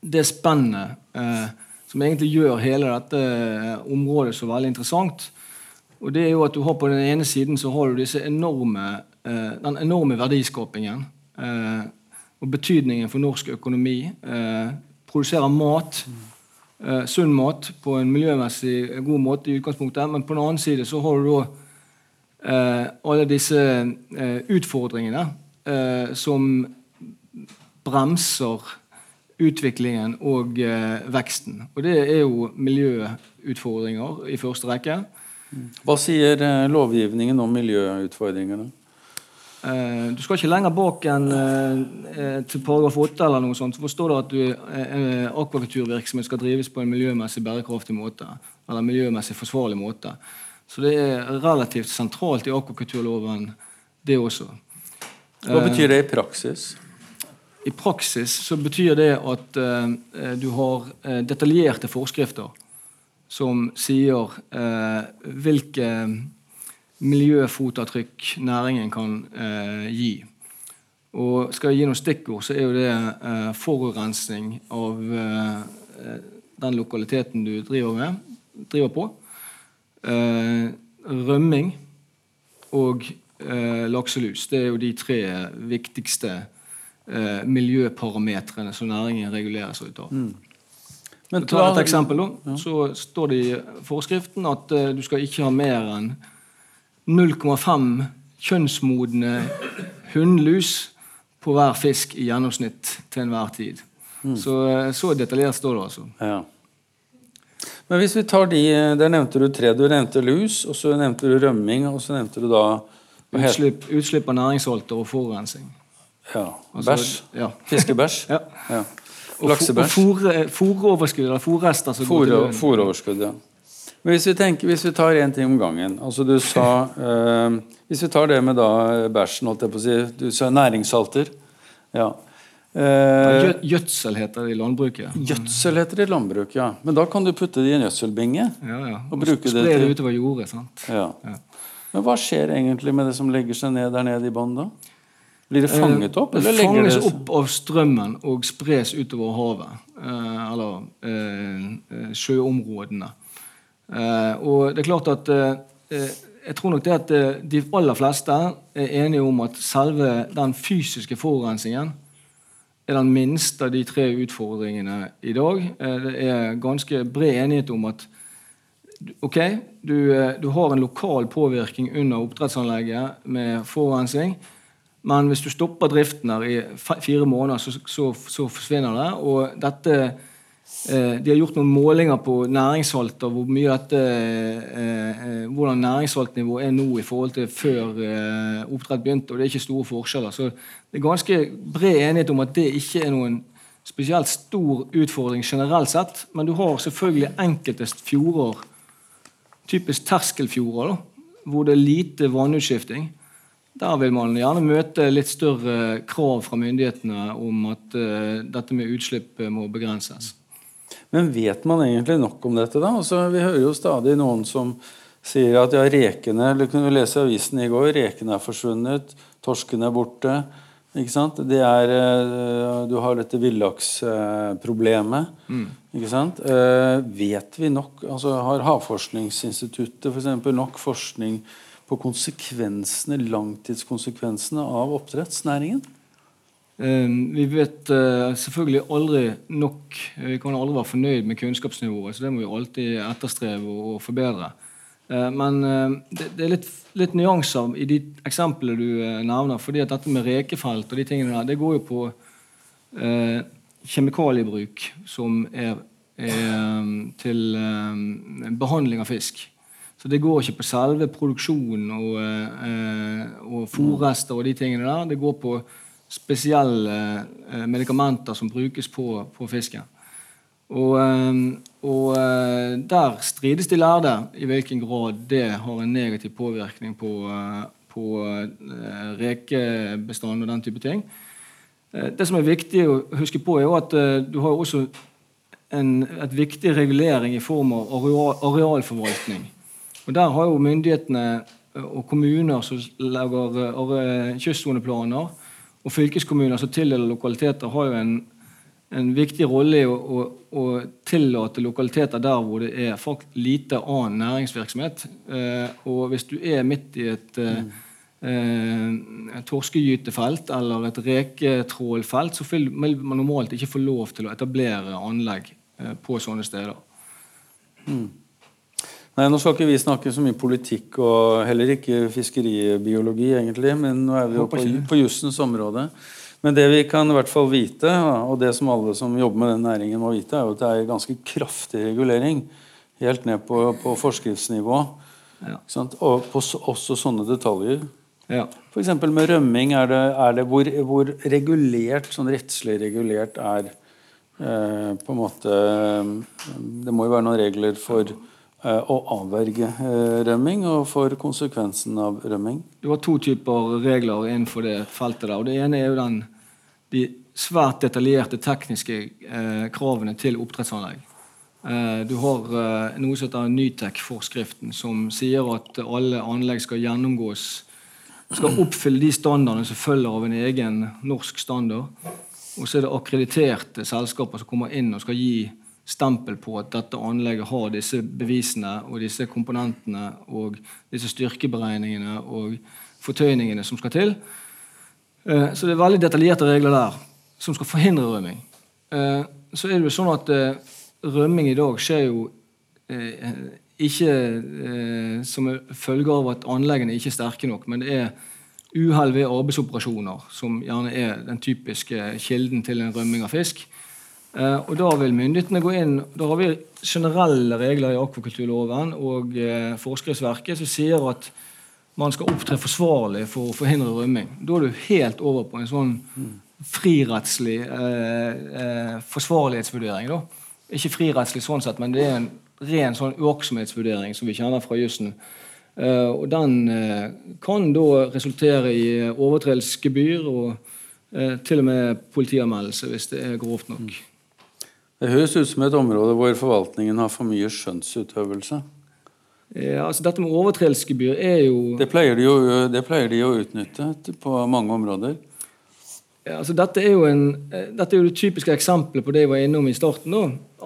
det spennet som egentlig gjør hele dette området så veldig interessant. Og det er jo at du har På den ene siden så har du disse enorme, den enorme verdiskapingen og betydningen for norsk økonomi. Eh, produserer mat, eh, sunn mat, på en miljømessig god måte i utgangspunktet. Men på den annen side så har du da eh, alle disse eh, utfordringene eh, som bremser utviklingen og eh, veksten. Og det er jo miljøutfordringer i første rekke. Hva sier lovgivningen om miljøutfordringene? Uh, du skal ikke lenger bak enn uh, til paragraf 8 eller noe sånt. Så forstår du at du, uh, akvakulturvirksomhet skal drives på en miljømessig bærekraftig måte. Eller miljømessig forsvarlig måte. Så det er relativt sentralt i akvakulturloven, det også. Hva betyr det i praksis? I praksis så betyr det at du har detaljerte forskrifter som sier hvilke miljøfotavtrykk næringen kan eh, gi. Og Skal jeg gi noen stikkord, så er jo det eh, forurensning av eh, den lokaliteten du driver, med, driver på. Eh, rømming og eh, lakselus. Det er jo de tre viktigste eh, miljøparametrene som næringen regulerer seg ut av. Mm. Men ta et eksempel. da, ja. Så står det i forskriften at du skal ikke ha mer enn 0,5 kjønnsmodne hunnlus på hver fisk i gjennomsnitt til enhver tid. Mm. Så, eh, så, detaljert står det altså. Ja. Men hvis vi tar de, Der nevnte du tre. Du nevnte lus, og så nevnte du rømming, og så nevnte du da Utslipp, utslipp av næringsholter og forurensning. Ja. Altså, Bæsj. Ja. Fiskebæsj. ja. ja. Laksebæsj. Og fôroverskudd, eller fôrrester. Fôroverskudd, ja. Men hvis vi, tenker, hvis vi tar én ting om gangen altså du sa, eh, Hvis vi tar det med da bæsjen, holdt jeg på å si Du sa næringssalter. Ja. Eh, gjødsel heter det i landbruket. Gjødsel heter det i landbruket, ja. Men da kan du putte det i en gjødselbinge. Ja, ja. Og, og bruke det, til... det utover jordet. sant? Ja. ja. Men hva skjer egentlig med det som legger seg ned der nede i bånn da? Blir det fanget opp? Eller det fanges det... opp av strømmen og spres utover havet. Eh, eller eh, sjøområdene. Eh, og det er klart at eh, eh, jeg tror nok det at de aller fleste er enige om at selve den fysiske forurensningen er den minste av de tre utfordringene i dag. Det er ganske bred enighet om at ok, du, du har en lokal påvirkning under oppdrettsanlegget med forurensning. Men hvis du stopper driften her i fire måneder, så, så, så forsvinner det. Og dette Eh, de har gjort noen målinger på næringssalter, hvor mye dette, eh, eh, hvordan næringssaltnivået er nå i forhold til før oppdrett begynte. og Det er ikke store forskjeller. Så det er ganske bred enighet om at det ikke er noen spesielt stor utfordring generelt sett. Men du har selvfølgelig enkeltest fjorder, typisk terskelfjorder, hvor det er lite vannutskifting. Der vil man gjerne møte litt større krav fra myndighetene om at uh, dette med utslipp må begrenses. Men vet man egentlig nok om dette? da? Altså, vi hører jo stadig noen som sier at ja, rekene Du kunne lese avisen i går, rekene er forsvunnet, torsken er borte. ikke sant? Det er, eh, Du har dette villaksproblemet. Mm. ikke sant? Eh, vet vi nok altså Har Havforskningsinstituttet for eksempel, nok forskning på konsekvensene, langtidskonsekvensene av oppdrettsnæringen? Ehm, vi vet eh, selvfølgelig aldri nok. Vi kan aldri være fornøyd med kunnskapsnivået, så det må vi alltid etterstrebe og forbedre. Eh, men eh, det er litt, litt nyanser i de eksemplene du nevner. fordi at dette med rekefelt og de tingene der, det går jo på eh, kjemikaliebruk som er, er til eh, behandling av fisk. Så det går ikke på selve produksjonen og, eh, og fòrrester og de tingene der. Det går på spesielle eh, medikamenter som brukes på, på fisken. Og, eh, og, der strides de lærde i hvilken grad det har en negativ påvirkning på, på rekebestand og den type ting. Det som er viktig å huske på, er at du har også en et viktig regulering i form av areal, arealforvaltning. Og Der har jo myndighetene eh, og kommuner som lager eh, kystsoneplaner, og fylkeskommuner som tildeler lokaliteter, har jo en, en viktig rolle i å, å, å, tillate lokaliteter der hvor det er lite annen næringsvirksomhet. Eh, og hvis du er midt i et mm. eh, torskegytefelt eller et reketrålfelt, så vil man normalt ikke få lov til å etablere anlegg eh, på sånne steder. Mm. Nei, Nå skal ikke vi snakke så mye politikk og heller ikke fiskeribiologi, egentlig, men nå er vi jo på, på jussens område. Men det vi kan i hvert fall vite, og det som alle som jobber med den næringen må vite, er jo at det er ganske kraftig regulering. Helt ned på, på forskriftsnivå. Ja. Og på, også sånne detaljer. Ja. F.eks. med rømming. Er det, er det hvor, hvor, regulert, sånn rettslig regulert er eh, på en måte Det må jo være noen regler for å avverge eh, rømming og for konsekvensen av rømming? Du har to typer regler innenfor det feltet. der, og Det ene er jo den, de svært detaljerte tekniske eh, kravene til oppdrettsanlegg. Eh, du har eh, noe som heter Nytek-forskriften, som sier at alle anlegg skal gjennomgås skal oppfylle de standardene som følger av en egen norsk standard. Og så er det akkrediterte selskaper som kommer inn og skal gi stempel på at dette anlegget har disse bevisene og disse komponentene og disse styrkeberegningene og fortøyningene som skal til. Eh, så det er veldig detaljerte regler der som skal forhindre rømming. Eh, så er det jo sånn at eh, rømming i dag skjer jo ikke som følge av at anleggene ikke er sterke nok, men det er uhell ved arbeidsoperasjoner som gjerne er den typiske kilden til en rømming av fisk. Eh, og Da vil myndighetene gå inn Da har vi generelle regler i akvakulturloven og eh, forskriftsverket som sier at man skal opptre forsvarlig for å forhindre rømming. Da er du helt over på en sånn frirettslig eh, eh, forsvarlighetsvurdering. Da. Ikke frirettslig sånn sett, men det er en ren sånn uaktsomhetsvurdering som vi kjenner fra jussen. Eh, og den eh, kan da resultere i overtredelsesgebyr og til og med politianmeldelse hvis det er grovt nok. Det høres ut som et område hvor forvaltningen har for mye skjønnsutøvelse. Ja, altså Dette med overtredelsesgebyr er jo det pleier, de jo det pleier de å utnytte på mange områder. Ja, altså dette er en, dette er jo det typiske eksempelet på det jeg var innom i starten. Da,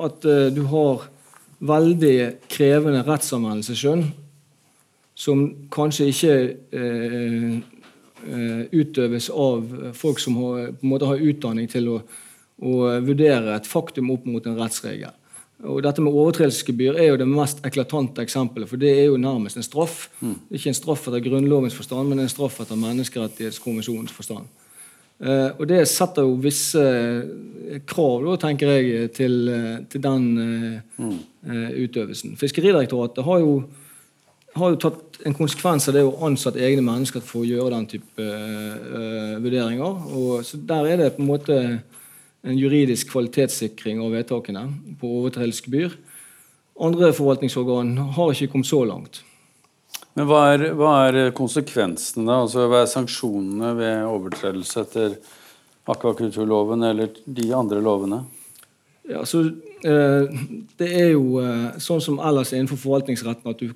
at uh, du har veldig krevende rettsanvendelsesskjønn som kanskje ikke uh, utøves av folk som har, på en måte har utdanning til å å vurdere et faktum opp mot en rettsregel. Og dette med Overtredelsesgebyr er jo det mest eklatante eksempelet, for det er jo nærmest en straff. Mm. Ikke en straff etter Grunnlovens forstand, men en straff etter Menneskerettighetskonvensjonens forstand. Eh, og det setter jo visse krav, da, tenker jeg, til, til den eh, mm. uh, utøvelsen. Fiskeridirektoratet har jo, har jo, tatt en konsekvens av det å ansette egne mennesker for å gjøre den type vurderinger. Og, så der er det på en måte en juridisk kvalitetssikring av vedtakene på overtredelsesgebyr. Andre forvaltningsorgan har ikke kommet så langt. Men hva er, hva er konsekvensene, da? Altså, hva er sanksjonene ved overtredelse etter akvakulturloven eller de andre lovene? Ja, så eh, Det er jo eh, sånn som ellers innenfor forvaltningsretten at du,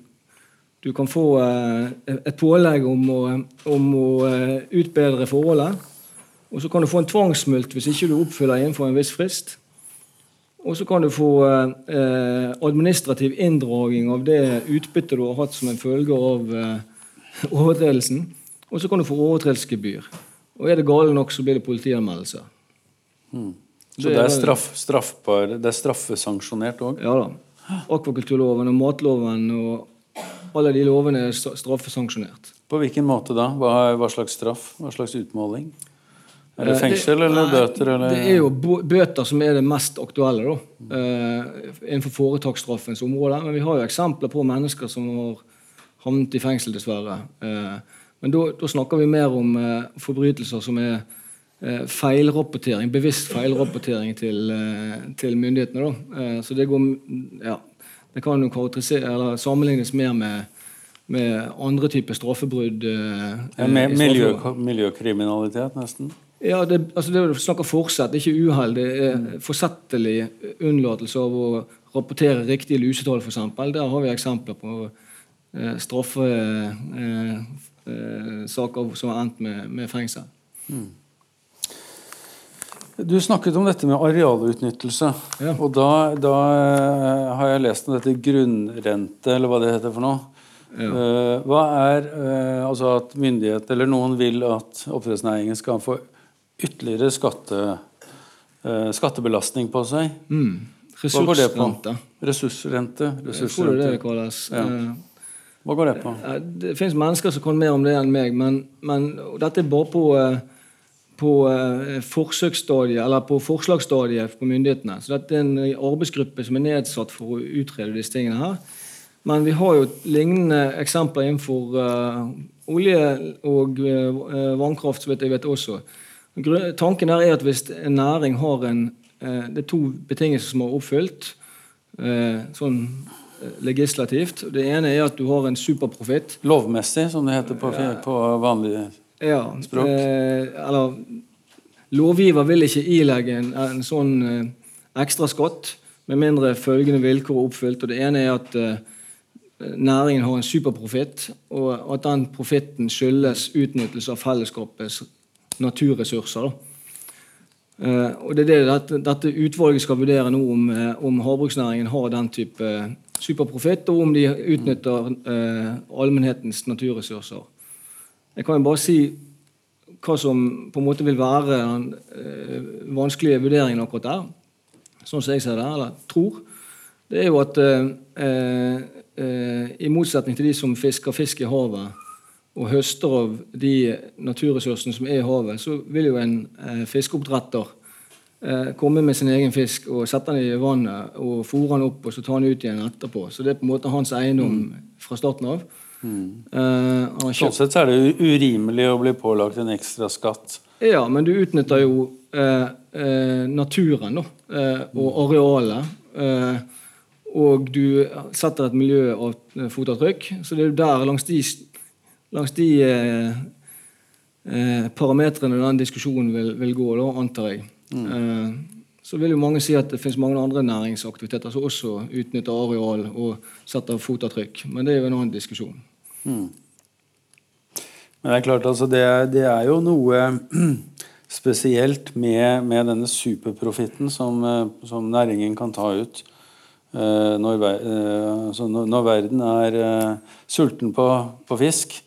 du kan få eh, et pålegg om å, om å eh, utbedre forholdet. Og så kan du få en tvangsmulkt hvis ikke du oppfyller innenfor en viss frist. Og så kan du få eh, administrativ inndraging av det utbyttet du har hatt som en følge av eh, overtredelsen. Og så kan du få overtredelsesgebyr. Og er det gale nok, så blir det politianmeldelse. Mm. Så det er, straff, straffbar, det er straffesanksjonert òg? Ja da. Akvakulturloven og matloven og alle de lovene er straffesanksjonert. På hvilken måte da? Hva, hva slags straff? Hva slags utmåling? Er det fengsel eller bøter? Eller? Det er jo bøter som er det mest aktuelle da, uh, innenfor foretaksstraffens område. Men vi har jo eksempler på mennesker som har havnet i fengsel, dessverre. Uh, men da snakker vi mer om forbrytelser som er feilrapportering, bevisst feilrapportering til, til myndighetene. Da. så det går ja, det kan jo sammenlignes mer med med andre typer straffebrudd. Ja, miljø, miljøkriminalitet, nesten? Ja, det, altså det er snakk om forsett, ikke uhell. Det er forsettlig unnlatelse av å rapportere riktige lusetall, f.eks. Der har vi eksempler på eh, straffesaker eh, eh, som har endt med, med fengsel. Mm. Du snakket om dette med arealutnyttelse. Ja. Og da, da, eh, har jeg lest om dette grunnrente, eller hva det heter for noe. Ja. Uh, hva er altså at myndighet eller noen vil at oppdrettsnæringen skal få ytterligere skatte, eh, skattebelastning på seg. Mm. Hva går det på? Ressursrente. Det det. Ja. Eh, Hva går det på? Det finnes mennesker som kan mer om det enn meg, men, men dette er bare på, eh, på forsøksstadiet, eller på forslagsstadiet på myndighetene. Så dette er en arbeidsgruppe som er nedsatt for å utrede disse tingene her. Men vi har jo lignende eksempler innenfor uh, olje og uh, vannkraft, så vidt jeg vet også. Tanken her er at hvis en næring har en eh, Det er to betingelser som er oppfylt eh, sånn eh, legislativt. Det ene er at du har en superprofitt. Lovmessig, som det heter på, på vanlig ja, språk? eller Lovgiver vil ikke ilegge en, en sånn ekstra skatt med mindre følgende vilkår er oppfylt. og Det ene er at næringen har en superprofitt, og at den profitten skyldes utnyttelse av fellesskapets naturressurser. Uh, og Det er det dette, dette, utvalget skal vurdere nå, om, uh, om havbruksnæringen har den type uh, superprofitt, og om de utnytter allmennhetens naturressurser. Jeg kan jo bare si hva som på en måte vil være den vanskelige vurderingen akkurat der, sånn som jeg ser det, eller tror. Det er jo at i motsetning til de som fisker fisk i havet, og høster av de naturressursene som er i havet, så vil jo en eh, fiskeoppdretter eh, komme med sin egen fisk og sette den i vannet og fòre den opp og så ta den ut igjen etterpå. Så det er på en måte hans eiendom mm. fra starten av. Mm. Eh, sånn sett er det urimelig å bli pålagt en ekstra skatt. Ja, men du utnytter jo eh, eh naturen da, eh, og arealet. og du setter et miljøfotavtrykk. Så det er jo der langs de langs de eh, eh, parametrene den diskusjonen vil, vil gå, da, antar jeg. Mm. Eh, så vil jo mange si at det finnes mange andre næringsaktiviteter som også utnytter areal og setter fotavtrykk. Men det er jo en annen diskusjon. Mm. Men det er klart, altså det, det er jo noe spesielt med, med denne superprofitten som, eh, som, næringen kan ta ut. Når, uh, altså når, når, verden er sulten på, på fisk,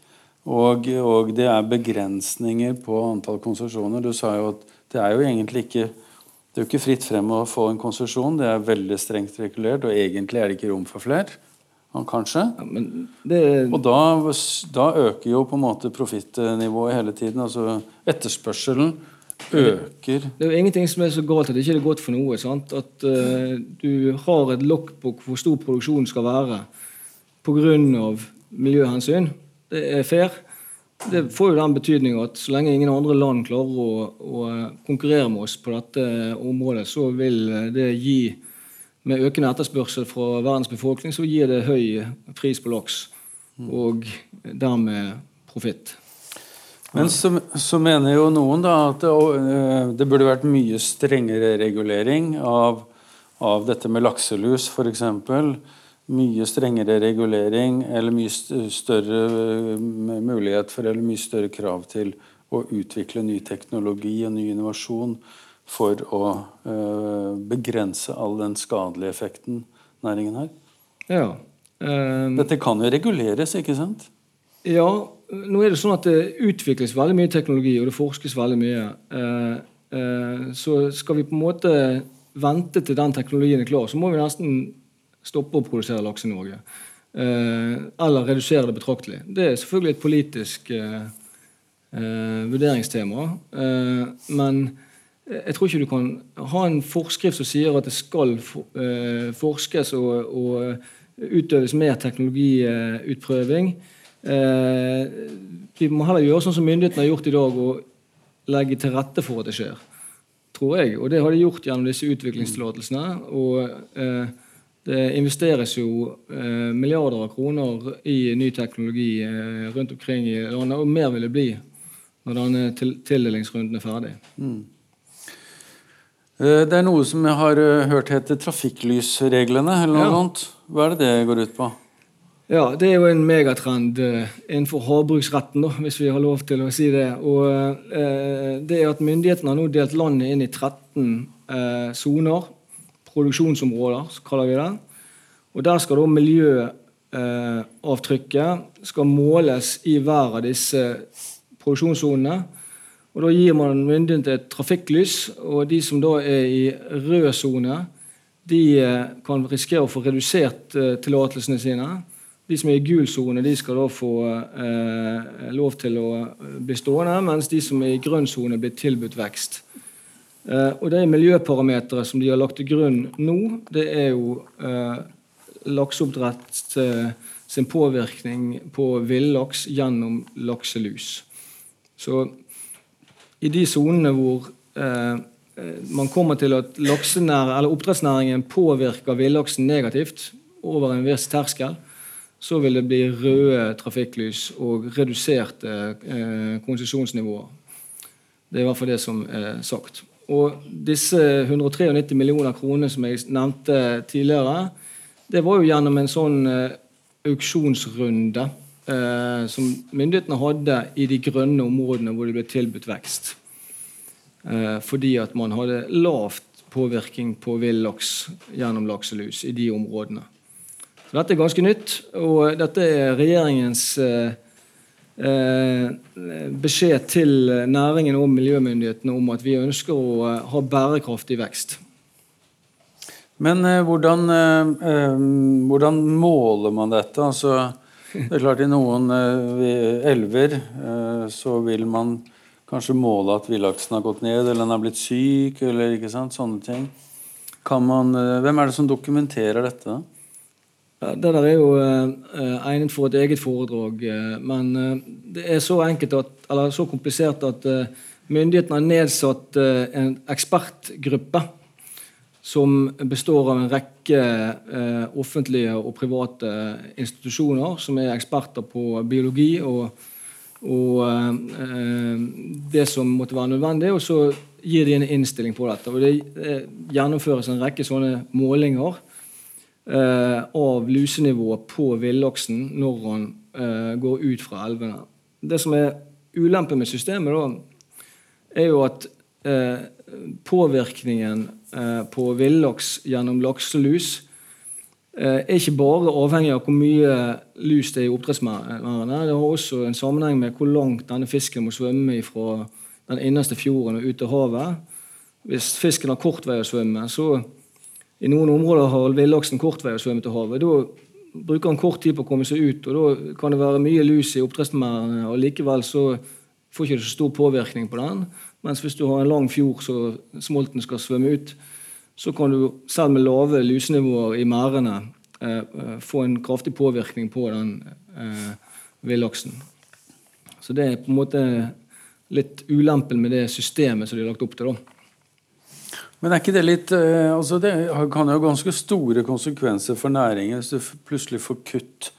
og, og, det er begrensninger på antall konsesjoner. Du sa jo at det er jo egentlig ikke det er jo ikke fritt frem å få en konsesjon. Det er veldig strengt regulert, og egentlig er det ikke rom for flere. Kanskje. Ja, det... Og da, da, øker jo på en måte profittnivået hele tiden. Altså etterspørselen øker. Det er jo ingenting som er så galt at det ikke er godt for noe. Sant? At uh, du har et lokk på hvor stor produksjonen skal være pga. miljøhensyn det er fair. Det får jo den betydning at så lenge ingen andre land klarer å, å, konkurrere med oss på dette området, så vil det gi med økende etterspørsel fra verdens befolkning, så gir det høy pris på laks. Og dermed profitt. Men så, så, mener jo noen da at det, øh, det, burde vært mye strengere regulering av, av dette med lakselus, f.eks mye strengere regulering eller mye større eh, mulighet for eller mye større krav til å utvikle ny teknologi og ny innovasjon for å uh, begrense all den skadelige effekten næringen har. Ja. Um, Dette kan jo reguleres, ikke sant? Ja. Nå er det sånn at det utvikles veldig mye teknologi, og det forskes veldig mye. Uh, uh, så skal vi på en måte vente til den teknologien er klar, så må vi nesten stoppe å produsere laks i Norge. Eh, eller redusere det betraktelig. Det er selvfølgelig et politisk eh, eh, vurderingstema. Men jeg tror ikke du kan ha en forskrift som sier at det skal forskes og, og utøves mer teknologiutprøving. Vi må heller gjøre sånn som myndighetene har gjort i dag, og legge til rette for at det skjer. Tror jeg. Og det har de gjort gjennom disse utviklingstillatelsene. og det investeres jo eh, milliarder av kroner i ny teknologi eh, rundt omkring i landet, og mer vil det bli når denne tildelingsrunden er ferdig. Mm. Eh, det er noe som jeg har eh, hørt heter trafikklysreglene. eller noe ja. sånt. Hva er det det går ut på? Ja, Det er jo en megatrend eh, innenfor havbruksretten, da, hvis vi har lov til å si det. Og eh, det er at Myndighetene har nå delt landet inn i 13 soner. Eh, produksjonsområder, så kaller vi det. Og Der skal da miljøavtrykket skal måles i hver av disse produksjonssonene. Og Da gir man myndighetene et trafikklys, og de som da er i rød sone, de eh, kan risikere å få redusert tillatelsene sine. De som er i gul sone, skal da få eh, lov til å bli stående, mens de som er i grønn sone, blir tilbudt vekst. Eh, og de miljøparametere som de har lagt til grunn nå, det er jo eh, lakseoppdrett eh, sin påvirkning på villaks gjennom lakselus. Så i de sonene hvor eh, man kommer til at oppdrettsnæringen påvirker villaksen negativt over en viss terskel, så vil det bli røde trafikklys og reduserte eh, konsesjonsnivåer. Det er i hvert fall det som er sagt. Og disse 193 millioner kroner som jeg nevnte tidligere, det var jo gjennom en sånn uh, auksjonsrunde eh, som myndighetene hadde i de grønne områdene hvor det ble tilbudt vekst. Eh, fordi at man hadde lavt påvirkning på villaks gjennom lakselus i de områdene. Så dette er ganske nytt, og dette er regjeringens Eh, beskjed til næringen og miljømyndighetene om at vi ønsker å eh, ha bærekraftig vekst. Men eh, hvordan, eh, hvordan, måler man dette? Altså, det er klart I noen eh, elver eh, så vil man kanskje måle at villaksen har gått ned, eller den har blitt syk, eller ikke sant, sånne ting. Man, hvem er det som dokumenterer dette? Ja, det der er jo uh, egnet for et eget foredrag. Uh, men det er så at, så komplisert at myndighetene har nedsatt en ekspertgruppe som består av en rekke offentlige og private institusjoner som er eksperter på biologi og, og det som måtte være nødvendig. Og så gir de en innstilling på dette. Og det gjennomføres en rekke sånne målinger eh, av lusenivået på villaksen når han eh, går ut fra elvene. Det som er ulempen med systemet, da, er jo at eh, påvirkningen eh, på villaks gjennom lakselus eh, er ikke bare avhengig av hvor mye lus det er i oppdrettsmerdene. Det har også en sammenheng med hvor langt denne fisken må svømme fra den innerste fjorden og ut til havet. Hvis fisken har kort vei å svømme, så i noen områder har villaksen kort vei å svømme til havet. Da bruker han kort tid på å komme seg ut, og da kan det være mye lus i oppdrettsmerdene, og likevel så får ikke det så stor påvirkning på den. Mens hvis du har en lang fjord så smolten skal svømme ut, så kan du selv med lave lusenivåer i merdene eh, eh, få en kraftig påvirkning på den eh, villaksen. Så det er på en måte litt ulempen med det systemet som de har lagt opp til. da. Men er ikke det litt eh, altså Det kan jo ha ganske store konsekvenser for næringen hvis du plutselig får kutt.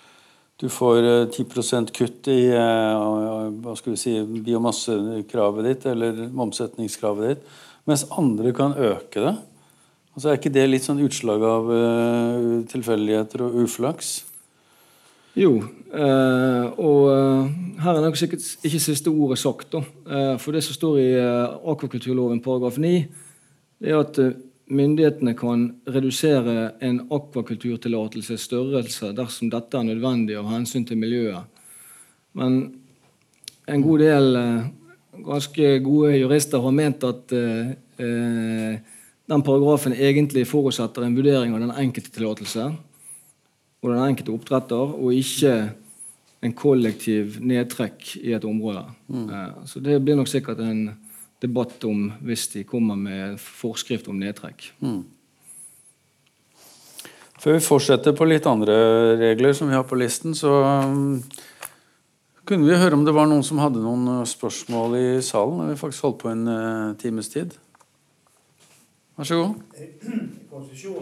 Du får 10 eh, kutt i eh, hva skal vi si, biomassekravet ditt eller omsetningskravet ditt, mens andre kan øke det. Altså Er ikke det litt sånn utslag av tilfeldigheter og uflaks? Jo, og her er nok sikkert ikke siste ordet sagt. da. for det som står i akvakulturloven paragraf 9 det er at eh, myndighetene kan redusere en akvakulturtillatelses størrelse dersom dette er nødvendig av hensyn til miljøet. Men en god del eh, ganske gode jurister har ment at eh, eh, den paragrafen egentlig forutsetter en vurdering av den enkelte tillatelse og den enkelte oppdretter, og ikke en kollektiv nedtrekk i et område. Eh, så det blir nok sikkert en debatt om hvis de kommer med forskrift om nedtrekk. Før vi fortsetter på litt andre regler som vi har på listen, så um, kunne vi høre om det var noen som hadde noen uh, spørsmål i salen. Vi har faktisk holdt på en uh, times tid. Vær så god.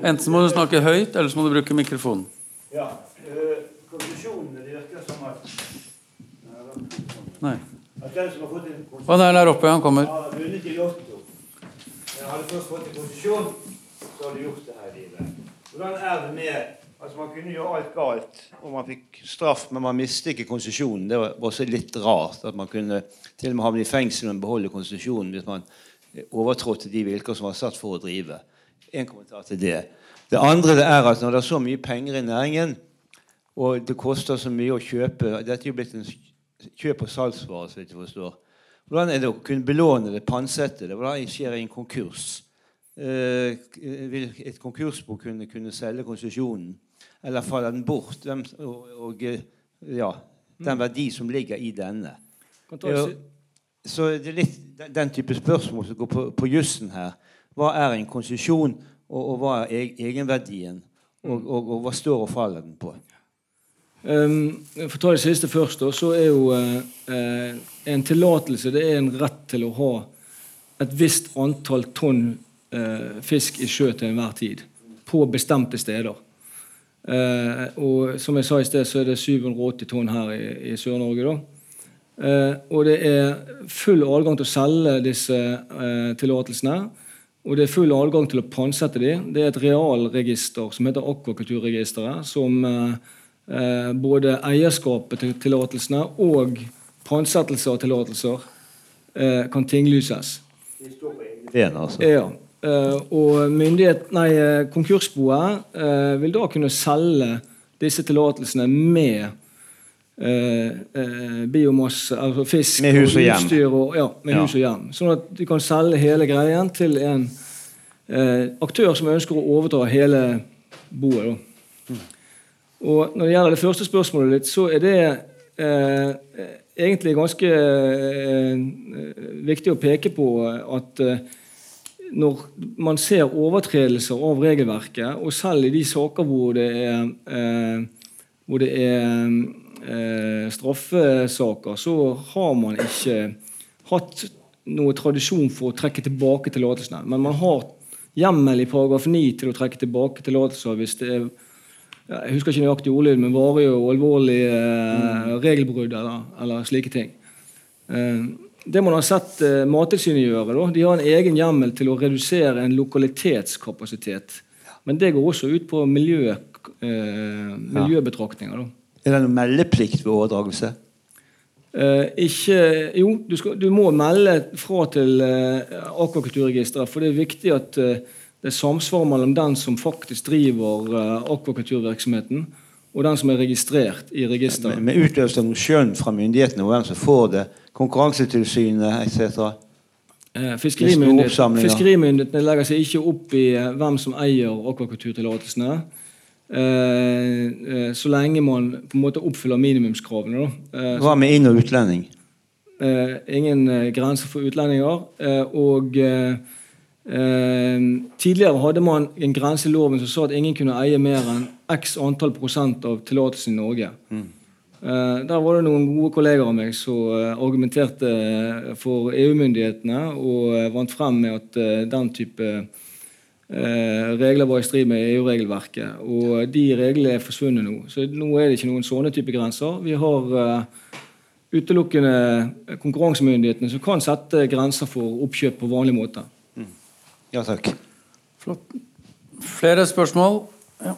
Enten må du snakke høyt, eller så må du bruke mikrofonen. Ja, øh, Konsesjonene det virker som at, Nei. At den som har fått en konsesjon, Han der, der oppe. Han kommer. har vunnet i Lotto. Men hadde først fått en konsesjon, så har du gjort det her i livet. Hvordan er det med Altså, man kunne gjøre alt galt, og man fikk straff, men man mistet ikke konsesjonen. Det var også litt rart at man kunne til og med havne i fengsel, men beholde konsesjonen hvis man overtrådte de vilkår som var satt for å drive. En kommentar til det. Det andre det er at når det er så mye penger i næringen, og det koster så mye å kjøpe Dette er jo blitt en kjøp- og salgsvare, så vidt jeg forstår. Hvordan er det å kunne belåne det, pantsette det? Hvordan skjer det i en konkurs? Eh, vil et konkursbo kunne, kunne selge konsesjonen? Eller faller den bort? Hvem, og, og eh, ja, den verdi som ligger i denne. Kan ta så det er litt den, den type spørsmål som går på, på jussen her. Hva er en konsesjon, og, og hva er egenverdien? Og, og, og hva står og faller den på? Um, for å ta det siste først, så er jo eh, eh, en tillatelse det er en rett til å ha et visst antall tonn eh, fisk i sjø til enhver tid. På bestemte steder. Eh, og som jeg sa i sted, så er det 780 tonn her i, i Sør-Norge. Eh, og det er full adgang til å selge disse eh, tillatelsene. Og det er full adgang til å pantsette dem. Det er et realregister som heter Akvakulturregisteret, som eh, både eierskapet til tillatelsene og pantsettelse av tillatelser eh, kan tinglyses. Ben, altså. Ja. eh, og myndighet, nei, eh, konkursboet eh, vil da kunne selge disse tillatelsene med eh, eh, biomasse, altså fisk Med hus og hjem. utstyr og, ja, med Ja. hus og hjem. Sånn at de kan selge hele greien til en eh, aktør som ønsker å overta hele boet. Da. Og når det gjelder det første spørsmålet ditt, så er det eh, egentlig ganske eh, viktig å peke på at eh, når man ser overtredelser av regelverket, og selv i de saker hvor det er, eh, hvor det er eh, straffesaker, så har man ikke hatt noe tradisjon for å trekke tilbake tillatelsene. Men man har hjemmel i paragraf 9 til å trekke tilbake tillatelser hvis det er jeg husker ikke nøyaktig ordlyd, men varige og alvorlig eh, regelbrudd eller, eller slike ting. Eh, det man ha sett eh, Mattilsynet gjøre, da, de har en egen hjemmel til å redusere en lokalitetskapasitet. Men det går også ut på miljø, eh, miljøbetraktninger. Da. Er det noen meldeplikt ved overdragelse? Eh, ikke, jo, du, skal, du må melde fra til eh, akvakulturregisteret, for det er viktig at eh, det er samsvar mellom den som faktisk driver eh, akvakulturvirksomheten, og den som er registrert i registeret. med utløst av skjønn fra myndighetene og hvem som får det? Konkurransetilsynet etc.? Eh, Med Fiskerimyndighet, småoppsamlinger. fiskerimyndighetene legger seg ikke opp i eh, hvem som eier akvakulturtillatelsene. Så lenge man på en måte oppfyller minimumskravene. Hva med inn- og utlending? Ingen grenser for utlendinger. Og tidligere hadde man en grense i loven som sa at ingen kunne eie mer enn x antall prosent av tillatelsen i Norge. Mm. der var det noen gode kolleger av meg som eh, argumenterte eh, for EU-myndighetene og eh, vant frem med at eh, den type eh, regler var i strid med EU-regelverket. Og de reglene er forsvunnet nå. Så nå er det ikke noen sånne type grenser. Vi har eh, utelukkende konkurransemyndighetene som kan sette grenser for oppkjøp på vanlig måte. Ja takk. Flott. Flere spørsmål? Ja.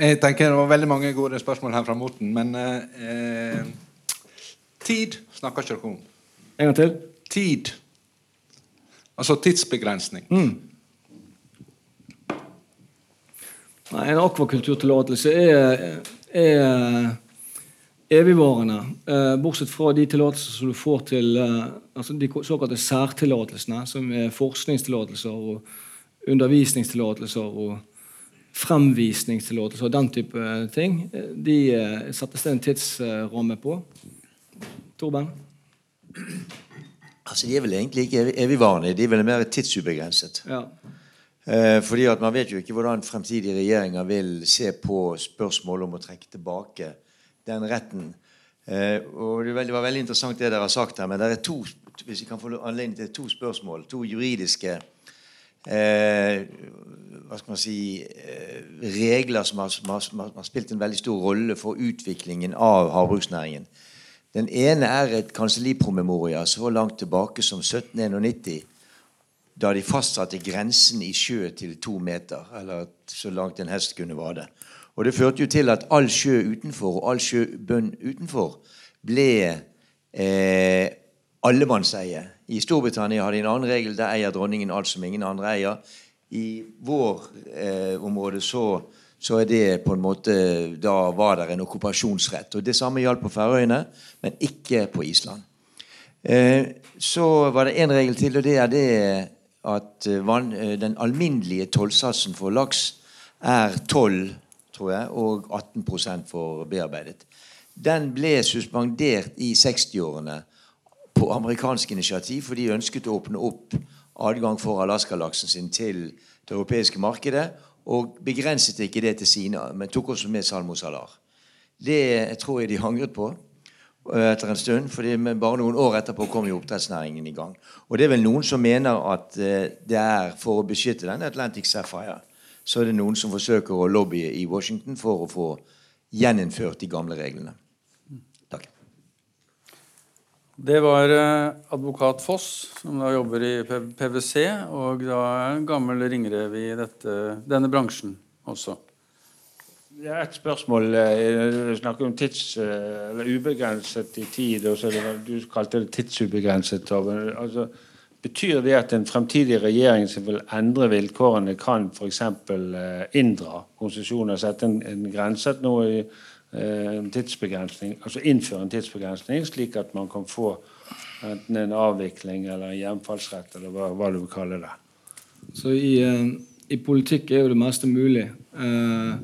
Jeg tenker Det var veldig mange gode spørsmål her fra Morten, men eh, tid snakker ikke dere om. En gang til. Tid. Altså tidsbegrensning. Nei, en akvakulturtillatelse er, er evigvarende. Eh, bortsett fra de tillatelser som du får til eh, altså de såkalte særtillatelsene, som er forskningstillatelser og undervisningstillatelser og fremvisningstillatelser og den type ting. De settes det en tidsramme på. Torben? Altså, De er vel egentlig ikke evigvarende, de er vel mer tidsubegrenset. Ja. Eh, fordi at Man vet jo ikke hvordan fremtidige regjeringer vil se på spørsmålet om å trekke tilbake den retten. Eh, og Det var veldig interessant det dere har sagt her, men det er to hvis jeg kan få anledning til to spørsmål. To juridiske eh, hva skal man si, eh, regler som har, som, har, som har, spilt en veldig stor rolle for utviklingen av havbruksnæringen. Den ene er et kansellipromemoria så langt tilbake som 1791 da de fastsatte grensen i sjø til to meter, eller så langt en hest kunne vade. Og Det førte jo til at all sjø utenfor og all sjøbønn utenfor ble eh, allemannseie. I Storbritannia har de en annen regel. Der eier dronningen alt som ingen andre eier. I vår eh, område så, så, er det på en måte Da var det en okkupasjonsrett. Og Det samme gjaldt på Færøyene, men ikke på Island. Eh, så var det én regel til, og det er det at van, eh, den alminnelige tollsatsen for laks er 12 tror jeg, og 18% for bearbeidet. Den ble suspendert i 60-årene på amerikansk initiativ, for de ønsket å åpne opp adgang for Alaska-laksen sin til det europeiske markedet, og begrenset ikke det til sine, men tok også med salmosalar. Det tror jeg de angret på Eh, etter en stund. for Bare noen år etterpå kom jo oppdrettsnæringen i gang. Og det er vel noen som mener at eh, det er for å beskytte den Atlantic Sapphire. Så er det noen som forsøker å lobbye i Washington for å få gjeninnført de gamle reglene. Det var eh, advokat Foss, som da jobber i PwC, og da er en gammel ringrev i dette, denne bransjen også. Det er et spørsmål. Eh, du snakker om tids, eh, eller ubegrenset i tid. og så Du kalte det tidsubegrenset. Altså, betyr det at en fremtidig regjering som vil endre vilkårene, kan f.eks. Eh, inndra konsesjoner, sette en, en grense i en tidsbegrensning, altså innføre en tidsbegrensning, slik at man kan få enten en avvikling eller en hjemfallsrett, eller hva, hva du vil kalle det. Så i, i politikk er jo det meste mulig. Uh,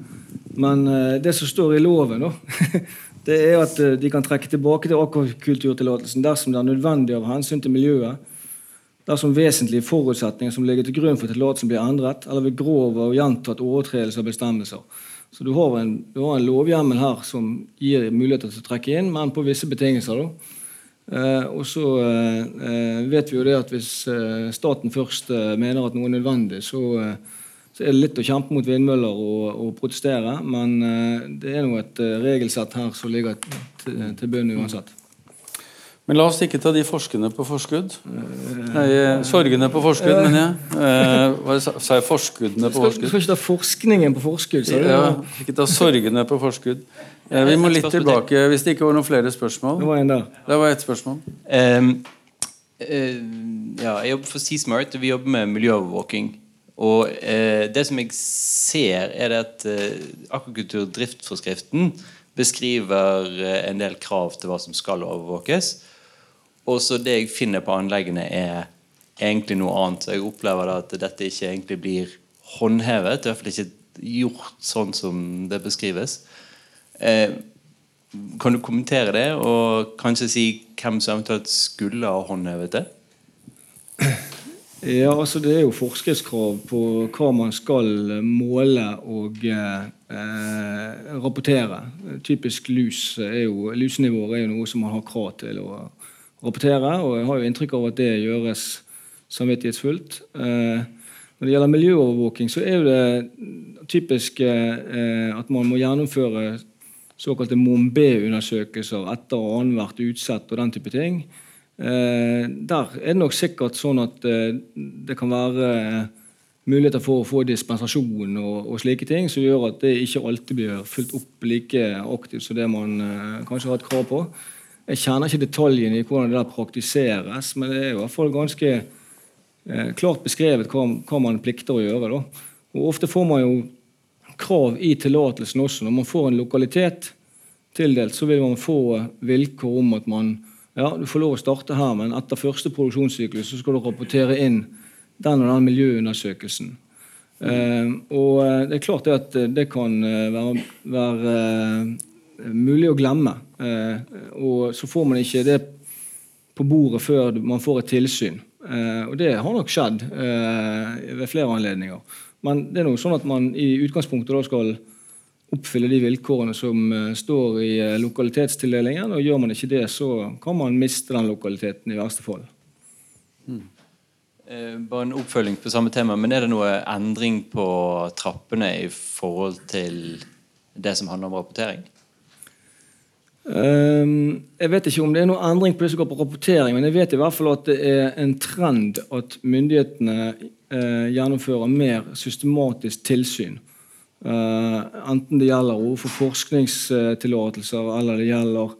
men eh, det som står i loven, da, det er at eh, de kan trekke tilbake til akvakulturtillatelsen dersom det er nødvendig av hensyn til miljøet, dersom vesentlige forutsetninger som ligger til grunn for tillatelsen blir endret, eller ved grov og gjentatt overtredelse av bestemmelser. Så du har, en, du har en lovhjemmel her som gir muligheter til å trekke inn, men på visse betingelser. da. Eh, og så eh, vet vi jo det at hvis eh, staten først eh, mener at noe er nødvendig, så så er det litt å kjempe mot vindmøller og, og protestere, men det er nå et regelsett her som ligger til, til bunn uansett. Men la oss ikke ta de forskene på forskudd. Nei, sorgene på forskudd, mener jeg. Eh, hva sa jeg? Forskuddene på forskudd? Skal ikke ta forskningen på forskudd. Så ja, ikke ta sorgene på forskudd. Eh, vi må litt tilbake, hvis det ikke var noen flere spørsmål. Det var en der. Det var ett spørsmål. Um, uh, ja, jeg jobber for Seasmart, og vi jobber med miljøovervåking. Og uh, Det som jeg ser, er det at uh, akvakulturdriftforskriften beskriver en del krav til hva som skal overvåkes. Og så det jeg finner på anleggene, er egentlig noe annet. Så jeg opplever at dette ikke egentlig blir håndhevet. I hvert fall ikke gjort sånn som det beskrives. Eh, kan du kommentere det, og kanskje si hvem som eventuelt skulle ha håndhevet det? Ja, altså Det er jo forskriftskrav på hva man skal måle og eh, rapportere. Typisk lus er jo, lusenivåer er jo noe som man har krav til å rapportere. og Jeg har jo inntrykk av at det gjøres samvittighetsfullt. Eh, når det gjelder miljøovervåking, så er det typisk eh, at man må gjennomføre såkalte MOMB-undersøkelser etter og annethvert utsett og den type ting. Eh, der er det nok sikkert sånn at det kan være muligheter for å få dispensasjon og, og, slike ting, som gjør at det ikke alltid blir fulgt opp like aktivt som det man kanskje har hatt krav på. Jeg kjenner ikke detaljene i hvordan det der praktiseres, men det er i hvert fall ganske eh, klart beskrevet hva, hva, man plikter å gjøre. Da. Og Ofte får man jo krav i tillatelsen også. Når man får en lokalitet tildelt, så vil man få vilkår om at man ja, du får lov å starte her, men etter første produksjonssyklus så skal du rapportere inn den og den miljøundersøkelsen. Eh, og eh, det er klart det at det kan eh, være, være eh, mulig å glemme. Eh, og så får man ikke det på bordet før man får et tilsyn. Eh, og det har nok skjedd ved flere anledninger. Men det er noe sånn at man i utgangspunktet da skal oppfylle de vilkårene som står i lokalitetstildelingen. og Gjør man ikke det, så kan man miste den lokaliteten i verste fall. Hmm. Eh, bare en oppfølging på samme tema, men Er det noe endring på trappene i forhold til det som handler om rapportering? Um, jeg vet ikke om det er noe endring på det som går på rapportering, men jeg vet i hvert fall at det er en trend at myndighetene uh, gjennomfører mer systematisk tilsyn. Uh, enten det gjelder overfor forskningstillatelser eller det gjelder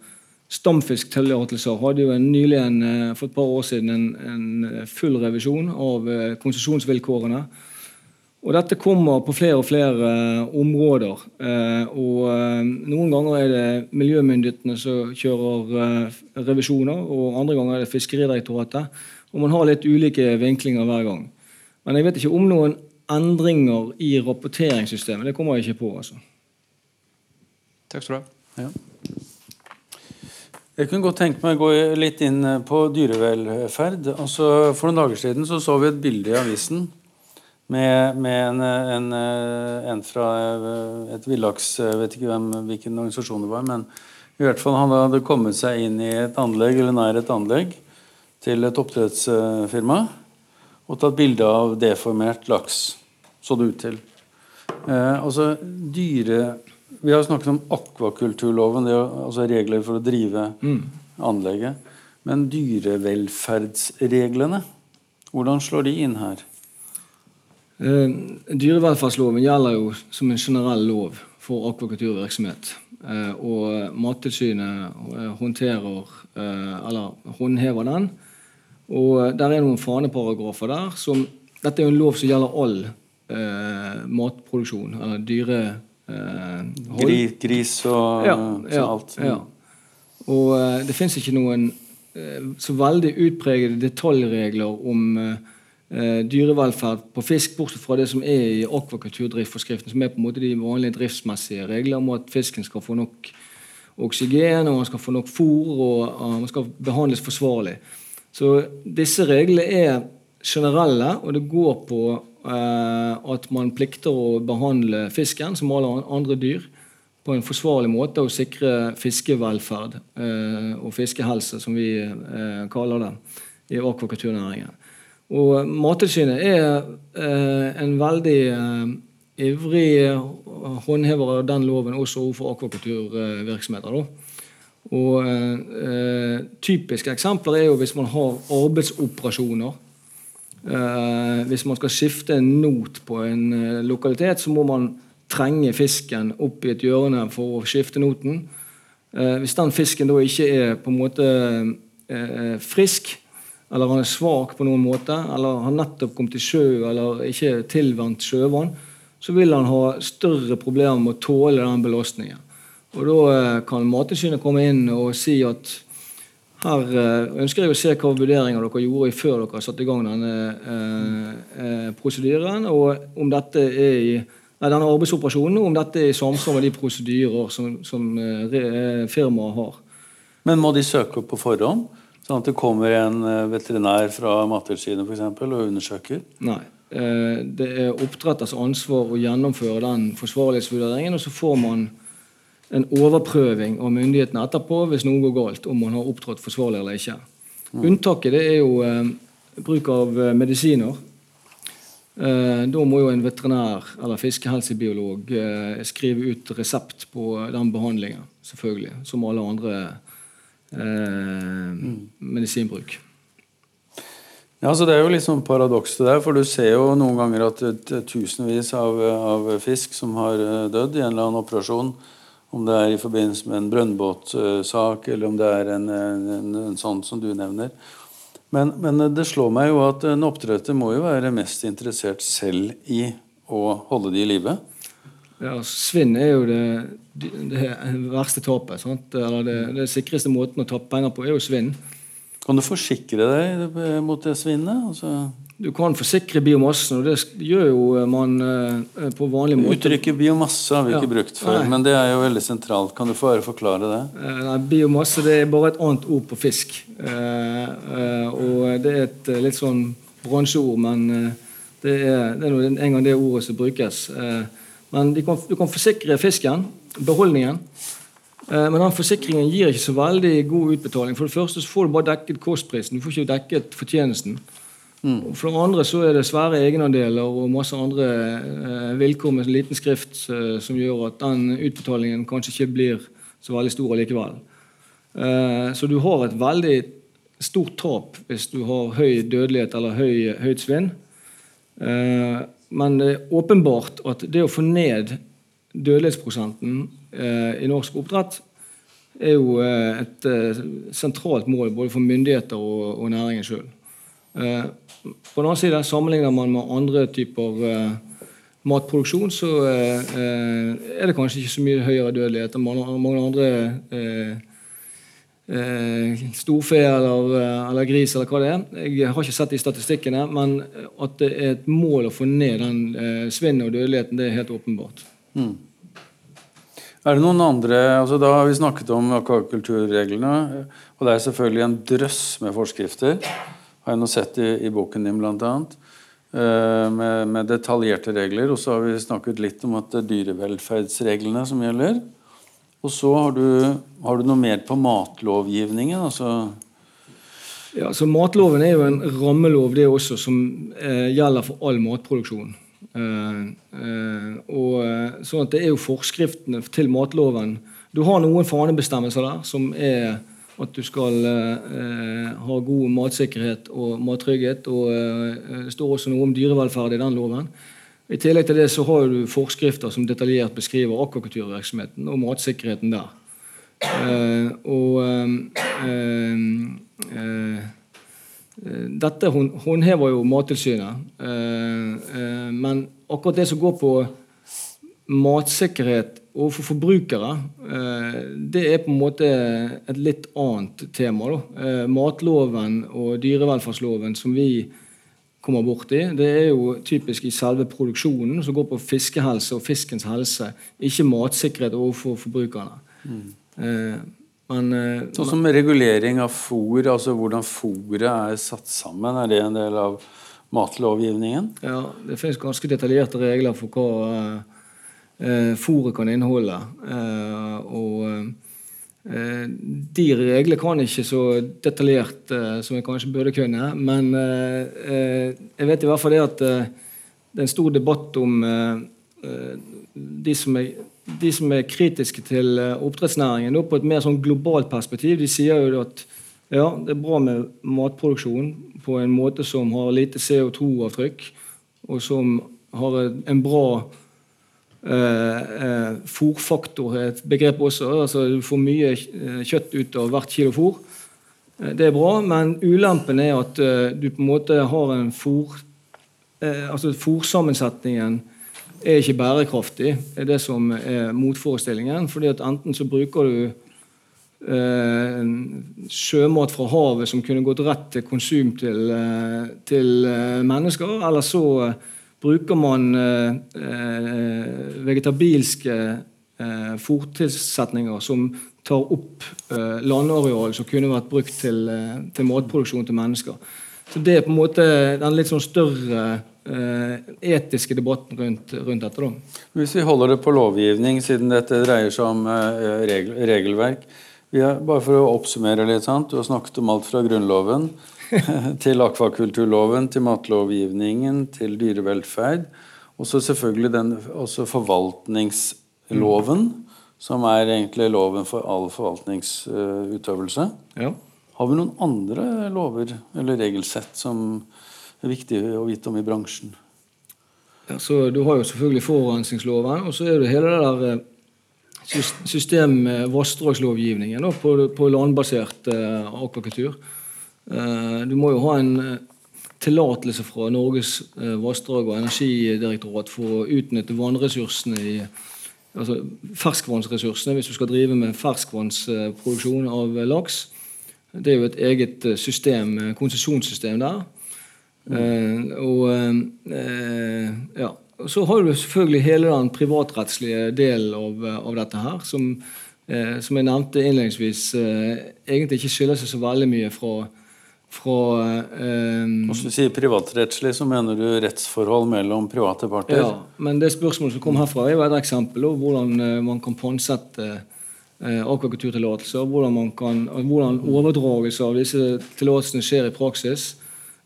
Stamfisktillatelser hadde jo nylig eh, for et par år siden en, en full revisjon av eh, konsesjonsvilkårene. Og Dette kommer på flere og flere uh, områder. Uh, og uh, Noen ganger er det miljømyndighetene som kjører revisjoner, og andre ganger er det Fiskeridirektoratet. Og Man har litt ulike vinklinger hver gang. Men jeg vet ikke om noen endringer i rapporteringssystemet. Det kommer jeg ikke på. altså. Takk skal du ha. Ja. Jeg kunne godt tenke meg å gå litt inn eh, på dyrevelferd. Altså, for noen dager siden så, så vi et bilde i avisen med, med en, en, eh, en, fra eh, et villaks Jeg vet ikke hvem, hvilken organisasjon det var. Men i hvert fall han hadde kommet seg inn i et anlegg eller nær et anlegg til et oppdrettsfirma og tatt bilde av deformert laks. Så det ut til. Eh, altså dyre vi har snakket om akvakulturloven, det er altså regler for å drive mm. anlegget. Men dyrevelferdsreglene, hvordan slår de inn her? Eh, dyrevelferdsloven gjelder jo som en generell lov for akvakulturvirksomhet. Eh, og Mattilsynet eh, håndterer, eh, eller håndhever den. Og der er noen faneparagrafer der. som Dette er jo en lov som gjelder all eh, matproduksjon, eller dyrehold. Eh, Gris, gris og ja, ja, alt. Ja. Og eh, det fins ikke noen eh, så veldig utpregede detaljregler om dyrevelferd på fisk, bortsett fra det som er i akvakulturdriftforskriften, som er på en måte de vanlige driftsmessige regler om at fisken skal få nok oksygen, og man skal få nok fôr, og man skal behandles forsvarlig. Så disse reglene er generelle, og det går på Eh, at man plikter å behandle fisken som alle andre dyr på en forsvarlig måte og sikre fiskevelferd eh, og fiskehelse, som vi eh, kaller det i akvakulturnæringen. Og Mattilsynet er en veldig ivrig håndhever av den loven også overfor akvakulturvirksomheter. Og eh, Typiske eksempler er jo hvis man har arbeidsoperasjoner Eh, hvis man skal skifte en not på en eh, lokalitet, så må man trenge fisken opp i et hjørne for å skifte noten. Uh, hvis den fisken da ikke er på en måte frisk, eller han er svak på noen måte, eller har nettopp kommet i sjø eller ikke tilvendt sjøvann, så vil han ha større problemer med å tåle den belastningen. Og Da kan Mattilsynet komme inn og si at her eh, ønsker jeg å se hva vurderinger dere gjorde før dere satte i gang denne eh, eh, prosedyren, og om dette er i nei, denne arbeidsoperasjonen, om dette er i samsvar med de prosedyrer som, som eh, firmaet har. Men må de søke opp på forhånd? Sånn at det kommer en eh, veterinær fra Mattilsynet og undersøker? Nei. Eh, det er oppdretters ansvar å gjennomføre den forsvarlighetsvurderingen, og så får man en overprøving av myndighetene etterpå hvis noe går galt, om man har opptrådt forsvarlig eller ikke. Mm. Unntaket det er jo eh, bruk av eh, medisiner. Eh, da må jo en veterinær eller fiskehelsebiolog eh, skrive ut resept på den behandlingen, selvfølgelig, som alle andre. Medisinbruk. Ja, så Det er jo litt sånn paradoks det der, for du ser jo noen ganger at tusenvis av, av fisk som har eh, dødd i en eller annen operasjon, om det er i forbindelse med en brønnbåtsak, eller om det er en, en, en, sånn som du nevner. Men, men, det slår meg jo at en oppdretter må jo være mest interessert selv i å holde de i live. Ja, Svinn er jo det, det verste tapet. Eller det, det, sikreste måten å tape penger på er jo svinn. Kan du forsikre deg mot det svinnet? Altså, Du kan forsikre biomassen, og det gjør jo man eh, på vanlig måte. uttrykket biomasse har vi Ja. ikke brukt før, Nei. men det er jo veldig sentralt. Kan du få bare forklare det? Eh, Nei, biomasse det er bare et annet ord på fisk. Eh, og det er et litt sånn bransjeord, men det er, det er en gang det ordet som brukes. Eh, men kan, du kan forsikre fisken, beholdningen. Eh, men den forsikringen gir ikke så veldig god utbetaling. For det første så får du bare dekket kostprisen, du får ikke dekket fortjenesten. Mm. For det andre så er det svære egenandeler og masse andre eh, vilkår med liten skrift eh, som gjør at den utbetalingen kanskje ikke blir så veldig stor allikevel. Eh, så du har et veldig stort tap hvis du har høy dødelighet eller høy, høyt svinn. Men det er åpenbart at det å få ned dødelighetsprosenten eh, i norsk oppdrett er jo eh, et eh, sentralt mål både for myndigheter og, og næringen sjøl. Eh, på den annen side, sammenligner man med andre typer eh, matproduksjon, så eh, er det kanskje ikke så mye høyere dødelighet enn mange andre eh, storfe eller, eh, eller gris eller hva det er. Jeg har ikke sett de statistikkene, men at det er et mål å få ned den eh, svinnet og dødeligheten, det er helt åpenbart. Er det noen andre altså Da har vi snakket om akvakulturreglene. Og det er selvfølgelig en drøss med forskrifter. Har jeg nå sett i, i boken din, annet. eh, Med, med detaljerte regler. Og så har vi snakket litt om at det er dyrevelferdsreglene som gjelder. Og så har du, har du noe mer på matlovgivningen. altså Ja, så Matloven er jo en rammelov det også, som eh, gjelder for all matproduksjon. Eh, eh, og eh, sånn at Det er jo forskriftene til matloven. Du har noen fanebestemmelser der, som er at du skal eh, ha god matsikkerhet og mattrygghet. og eh, Det står også noe om dyrevelferd i den loven. I tillegg til det så har du forskrifter som detaljert beskriver akvakulturvirksomheten og matsikkerheten der. Eh, og eh, eh, eh, dette håndhever jo Mattilsynet. Eh, men akkurat det som går på matsikkerhet overfor forbrukere, det er på en måte et litt annet tema. Da. Matloven og dyrevelferdsloven som vi kommer borti, det er jo typisk i selve produksjonen, som går på fiskehelse og fiskens helse, ikke matsikkerhet overfor forbrukerne. Eh, men, eh, Sånn som regulering av fôr, altså hvordan fôret er satt sammen. Er det en del av matlovgivningen? Ja, det finnes ganske detaljerte regler for hva eh, fôret kan inneholde. Eh, og eh, de reglene kan ikke så detaljert eh, som jeg kanskje burde kunne. Men eh, eh, jeg vet i hvert fall det at eh, det er en stor debatt om eh, eh, de, som er, de som er kritiske til eh, oppdrettsnæringen på et mer sånn globalt perspektiv. De sier jo at ja, det er bra med matproduksjon på en måte som har lite CO2-avtrykk, og som har en bra eh, fòrfaktor fôrfaktor, er et begrep også. altså Du får mye eh, kjøtt ut av hvert kilo fôr. Eh, Det er bra, men ulempen er at eh, du på en måte har en fôr eh, altså Fôrsammensetningen er ikke bærekraftig, er det som er motforestillingen. fordi at enten så bruker du eh, sjømat fra havet som kunne gått rett til konsum til, eh, til eh, mennesker, eller så eh, bruker man eh, eh, vegetabilske eh, fôrtilsetninger som tar opp eh, landareal som kunne vært brukt til, til matproduksjon til mennesker. Så Det er på en måte den litt sånn større etiske debatten rundt, rundt dette. da. Hvis vi holder det på lovgivning, siden dette dreier seg om regel, regelverk har, Bare for å oppsummere litt, sant? du har snakket om alt fra Grunnloven til akvakulturloven, til matlovgivningen, til dyrevelferd. Og så selvfølgelig den også forvaltningsloven, som er egentlig loven for all forvaltningsutøvelse. Ja. Har vi noen andre lover eller regelsett som er viktig å vite om i bransjen? Ja, så Du har jo selvfølgelig forurensningsloven, og så er det hele det der eh, system med vassdragslovgivningen på, på landbasert eh, akvakultur. Eh, du må jo ha en eh, tillatelse fra Norges eh, vassdrag- og energidirektorat for å utnytte vannressursene i altså ferskvannsressursene hvis du skal drive med ferskvannsproduksjon av laks. Det er jo et eget system, konsesjonssystem der. Eh, og ja. Så har du selvfølgelig hele den privatrettslige delen av, av dette her, som, som jeg nevnte innledningsvis, egentlig ikke skiller seg så veldig mye fra, fra eh, Når du sier privatrettslig, så mener du rettsforhold mellom private parter? ja, men det spørsmålet som kom herfra, er jo et eksempel på hvordan eh, man kan pantsette eh, akvakulturtillatelser. Hvordan, man kan, hvordan overdragelse av disse tillatelsene skjer i praksis.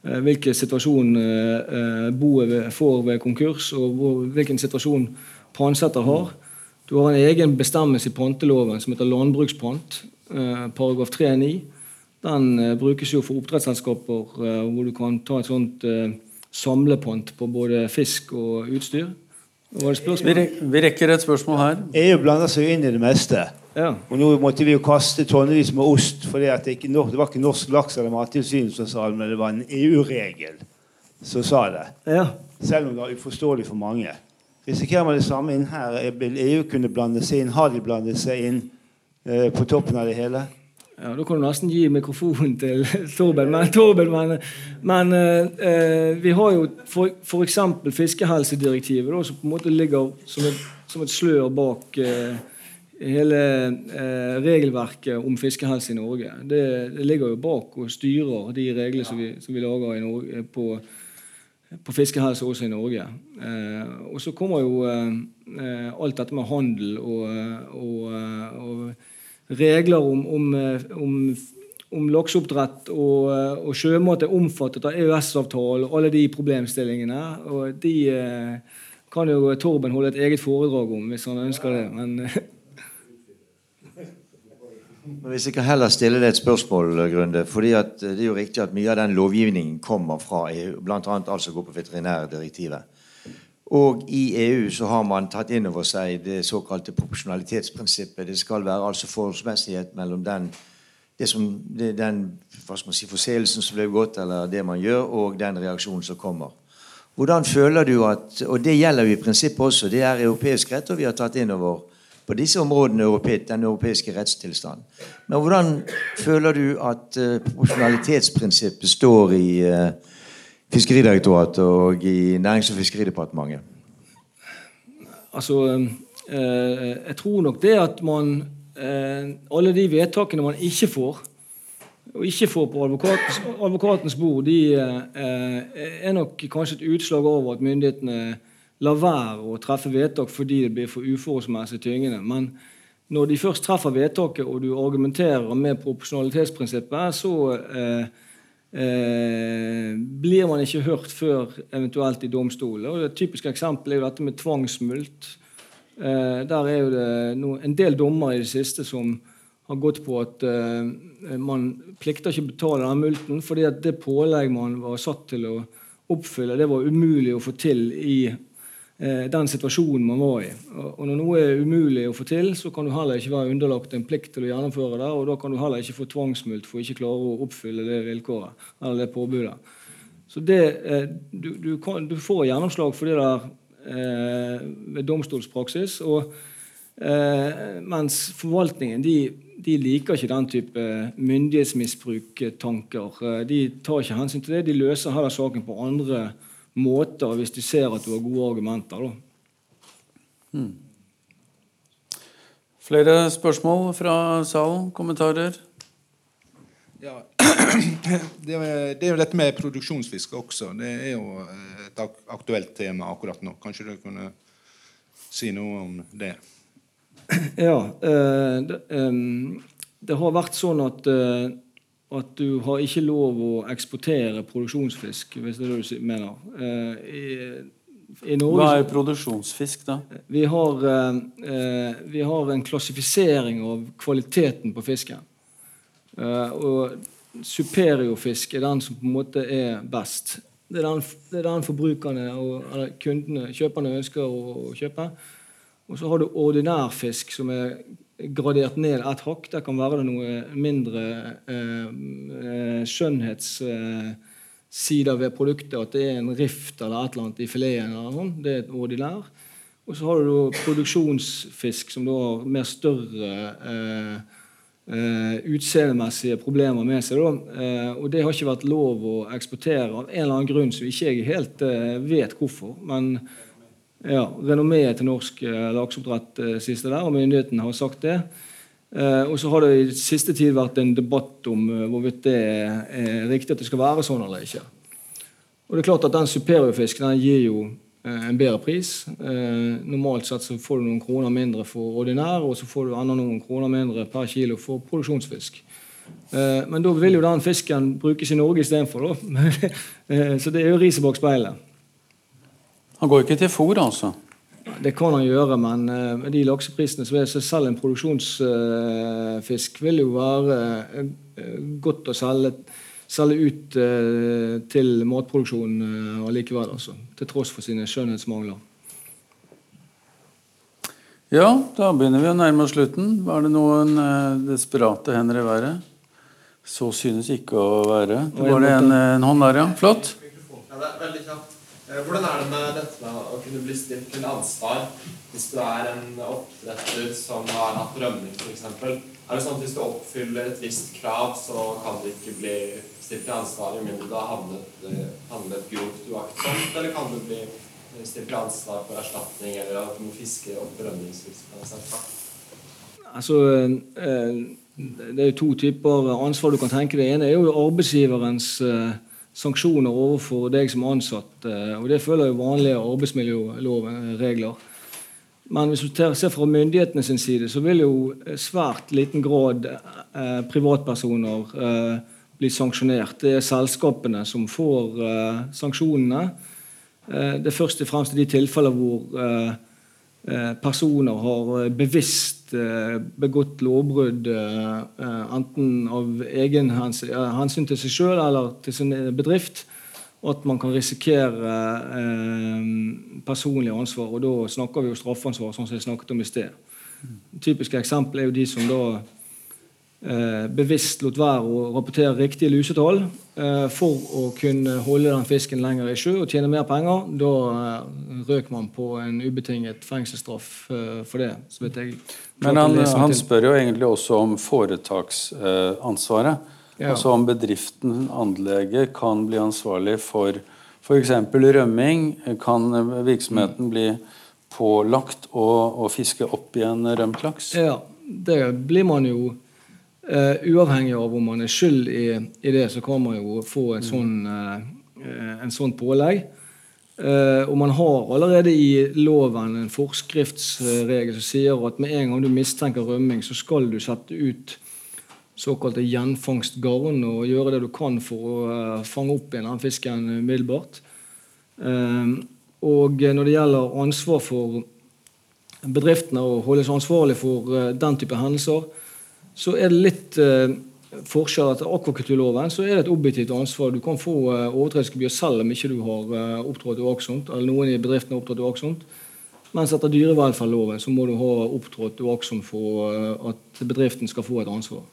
eh, Hvilken situasjon eh, eh, boet får ved konkurs, og hvor, hvilken situasjon pantsetter har. Du har en egen bestemmelse i panteloven som heter landbrukspant, eh, paragraf 3-9. Den eh, brukes jo for oppdrettsselskaper eh, hvor du kan ta et sånt eh, samlepant på både fisk og utstyr. Var det Vi, spørsmål? vi rekker et spørsmål her. EU blander seg inn i det meste. Ja. Og nå måtte vi jo kaste tonnevis med ost, for det, det var ikke norsk laks eller Mattilsynet som sa det, men det var en EU-regel som sa det. ja. Selv om det var uforståelig for mange. Risikerer man det samme inn her? Vil EU kunne blande seg inn? Har de blandet seg inn eh, på toppen av det hele? Ja, Da kan du nesten gi mikrofonen til Torben. Men, Torben, men, men eh, eh, vi har jo f.eks. fiskehelsedirektivet, da, som på en måte ligger som et, som et slør bak eh, hele eh, regelverket om fiskehelse i Norge. Det, det ligger jo bak og styrer de reglene som som vi lager Norge, på, på fiskehelse også i Norge. Eh, og så kommer jo eh, eh, alt dette med handel og, og, eh, og regler om, om, eh, om, om lakseoppdrett og, eh, og sjømat er omfattet av EØS-avtalen og alle de problemstillingene. Og de eh, kan jo Torben holde et eget foredrag om hvis han ønsker det. Men Men Hvis jeg kan heller stille deg et spørsmål, Grunde. fordi Det er jo riktig at mye av den lovgivningen kommer fra EU, bl.a. altså går på veterinærdirektivet. Og i EU så har man tatt inn over seg det såkalte proporsjonalitetsprinsippet. Det skal være altså forholdsmessighet mellom den, som, den si, forseelsen som ble begått, eller det man gjør, og den reaksjonen som kommer. Hvordan føler du at Og det gjelder jo i prinsippet også. Det er europeisk rett, og vi har tatt inn over på disse områdene den europeiske rettstilstanden. Men hvordan føler du at uh, proporsjonalitetsprinsippet står i uh, Fiskeridirektoratet og i Nærings- og fiskeridepartementet? Altså, eh, jeg tror nok det at man eh, Alle de vedtakene man ikke får, og ikke får på advokatens, advokatens bord, de eh, er nok kanskje et utslag over at myndighetene lar være å treffe vedtak fordi det blir for uforholdsmessig tyngende. Men når de først treffer vedtaket, og du argumenterer med proporsjonalitetsprinsippet, så eh, eh, blir man ikke hørt før eventuelt i domstolen. Og Et typisk eksempel er jo dette med tvangsmulkt. Eh, der er jo det no, en del dommer i det siste som har gått på at eh, man plikter ikke å betale den multen, fordi at det pålegg man var satt til å oppfylle, det var umulig å få til i den situasjonen man var i. Og når noe er umulig å få til, så kan du heller ikke være underlagt en plikt til å gjennomføre det, og da kan du heller ikke få tvangsmulkt for å ikke klare å oppfylle det vilkåret eller det påbudet. Så det, eh, du, du, kan, du får gjennomslag for det der eh, ved domstolspraksis. Og, eh, mens forvaltningen de, de liker ikke den type myndighetsmisbruk-tanker. Eh, De tar ikke hensyn til det. De løser heller saken på andre måter hvis de ser at du har gode argumenter. Da. Flere spørsmål fra salen? Kommentarer? Ja. Det er, det er jo dette med produksjonsfiske også. Det er jo eh, et aktuelt tema akkurat nå. Kanskje du kunne si noe om det? Ja, eh, det, det har vært sånn at, eh, at du har ikke lov å eksportere produksjonsfisk, hvis det er det du mener. Eh, Norge Hva er produksjonsfisk, da? Vi har, eh, vi har en klassifisering av kvaliteten på fisken. Eh, og superiorfisk er den som på en måte er best. Det er den, det er den forbrukerne og kundene, kjøperne ønsker å, å kjøpe. Og så har du ordinær fisk som er gradert ned et hakk. Der kan være det noe mindre eh, eh, skjønnhetssider ved produktet. At det er en rift eller et eller annet i fileten. eller sånn. Det er et ordinær. Og så har du produksjonsfisk som da har mer større eh, eh, utseendemessige problemer med seg. Eh, og det har ikke vært lov å eksportere av en eller annen grunn som ikke jeg helt eh, vet hvorfor. Men ja, renommeet til norsk eh, lakseoppdrett eh, siste der, og myndighetene har sagt det. Eh, og så har det i siste tid vært en debatt om eh, hvorvidt det er, er riktig at det skal være sånn eller ikke. Og det er klart at Den superiorfisken den gir jo eh, en bedre pris. Eh, normalt sett så får du noen kroner mindre for ordinær, og så får du enda noen kroner mindre per kilo for produksjonsfisk. Eh, men da vil jo den fisken brukes i Norge istedenfor. da. så det er jo riset bak speilet. Han går ikke til fôr, altså? Det kan han gjøre, men eh, med de lakseprisene så er så selv en produksjonsfisk vil jo være eh, godt å selge, selge ut eh, til matproduksjon allikevel, altså. Til tross for sine skjønnhetsmangler. Ja, da begynner vi å nærme oss slutten. Var det noen desperate hender i været? Så synes ikke å være. Det var det en, en hånd der, ja. Flott. Ja, det er veldig kjapt. Eh, Hvordan er det med dette med å kunne bli stilt til ansvar hvis du er en oppdretter som har hatt rømming f.eks.? Er det sånn at hvis du oppfyller et visst krav, så kan du ikke bli stilt til ansvar med mindre du har handlet, eh, handlet grovt uaktsomt? Eller kan du bli stilt til ansvar for erstatning, eller at du må fiske opp rømningsvirksomhet? Altså, eh, det er jo to typer ansvar du kan tenke deg. Det ene er jo arbeidsgiverens eh, sanksjoner overfor deg som ansatt. eh, og Det følger jo vanlige arbeidsmiljølovregler. Men hvis du ser fra myndighetene sin side, så vil jo svært liten grad eh, privatpersoner eh, bli sanksjonert. Det er selskapene som får sanksjonene. Det er først og fremst i de tilfeller hvor personer har eh, bevisst eh, begått lovbrudd, eh, eh, enten av egen eh, hensyn til seg sjøl eller til sin bedrift, at man kan risikere eh, personlig ansvar. Og da snakker vi jo straffansvar, sånn som jeg snakket om i sted. Typiske eksempel er jo de som da eh, bevisst lot være å rapportere riktige lusetall eh, for å kunne holde den fisken lenger i sjø og tjene mer penger. Da eh, røk man på en ubetinget fengselsstraff eh, for det. så vet jeg Men han, han spør jo egentlig også om foretaksansvaret. Ja. Altså om bedriften, anlegget, kan bli ansvarlig for f.eks. rømming. Kan virksomheten bli pålagt å, å fiske opp igjen rømt laks? Ja, det blir man jo eh, Uavhengig av om man er skyld i, i det, så kan man jo få et sånn, uh, en sånn pålegg. Uh, og man har allerede i loven en forskriftsregel som sier at med en gang du mistenker rømming, så skal du sette ut såkalte gjenfangstgarn og gjøre det du kan for å fange opp igjen den fisken umiddelbart. Og når det gjelder ansvar for bedriftene å holdes ansvarlig for den type hendelser, så er det litt eh, forskjell etter akvakulturloven. Så er det et objektivt ansvar. Du kan få eh, overtredelsesgebyr selv om ikke du har eh, opptrådt uaktsomt, eller noen i bedriften har opptrådt uaktsomt. Mens etter dyrevelferdsloven så må du ha opptrådt uaktsomt for eh, at bedriften skal få et ansvar.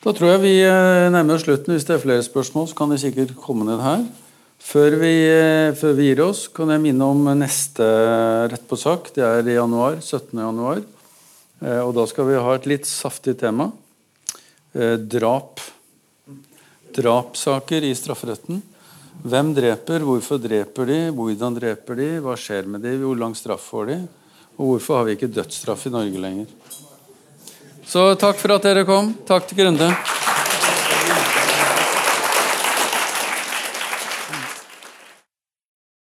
Da tror jeg vi eh, nærmer oss slutten. Hvis det er flere spørsmål, så kan de sikkert komme ned her. Før vi, eh, før vi gir oss, kan jeg minne om neste Rett på sak. Det er i januar. 17. januar. Eh, Og da skal vi ha et litt saftig tema. Eh, Drap. Drapssaker i strafferetten. Hvem dreper, hvorfor dreper de, hvordan dreper de, hva skjer med de, hvor lang straff får de, og hvorfor har vi ikke dødsstraff i Norge lenger. Så takk for at dere kom. Takk til Grunde.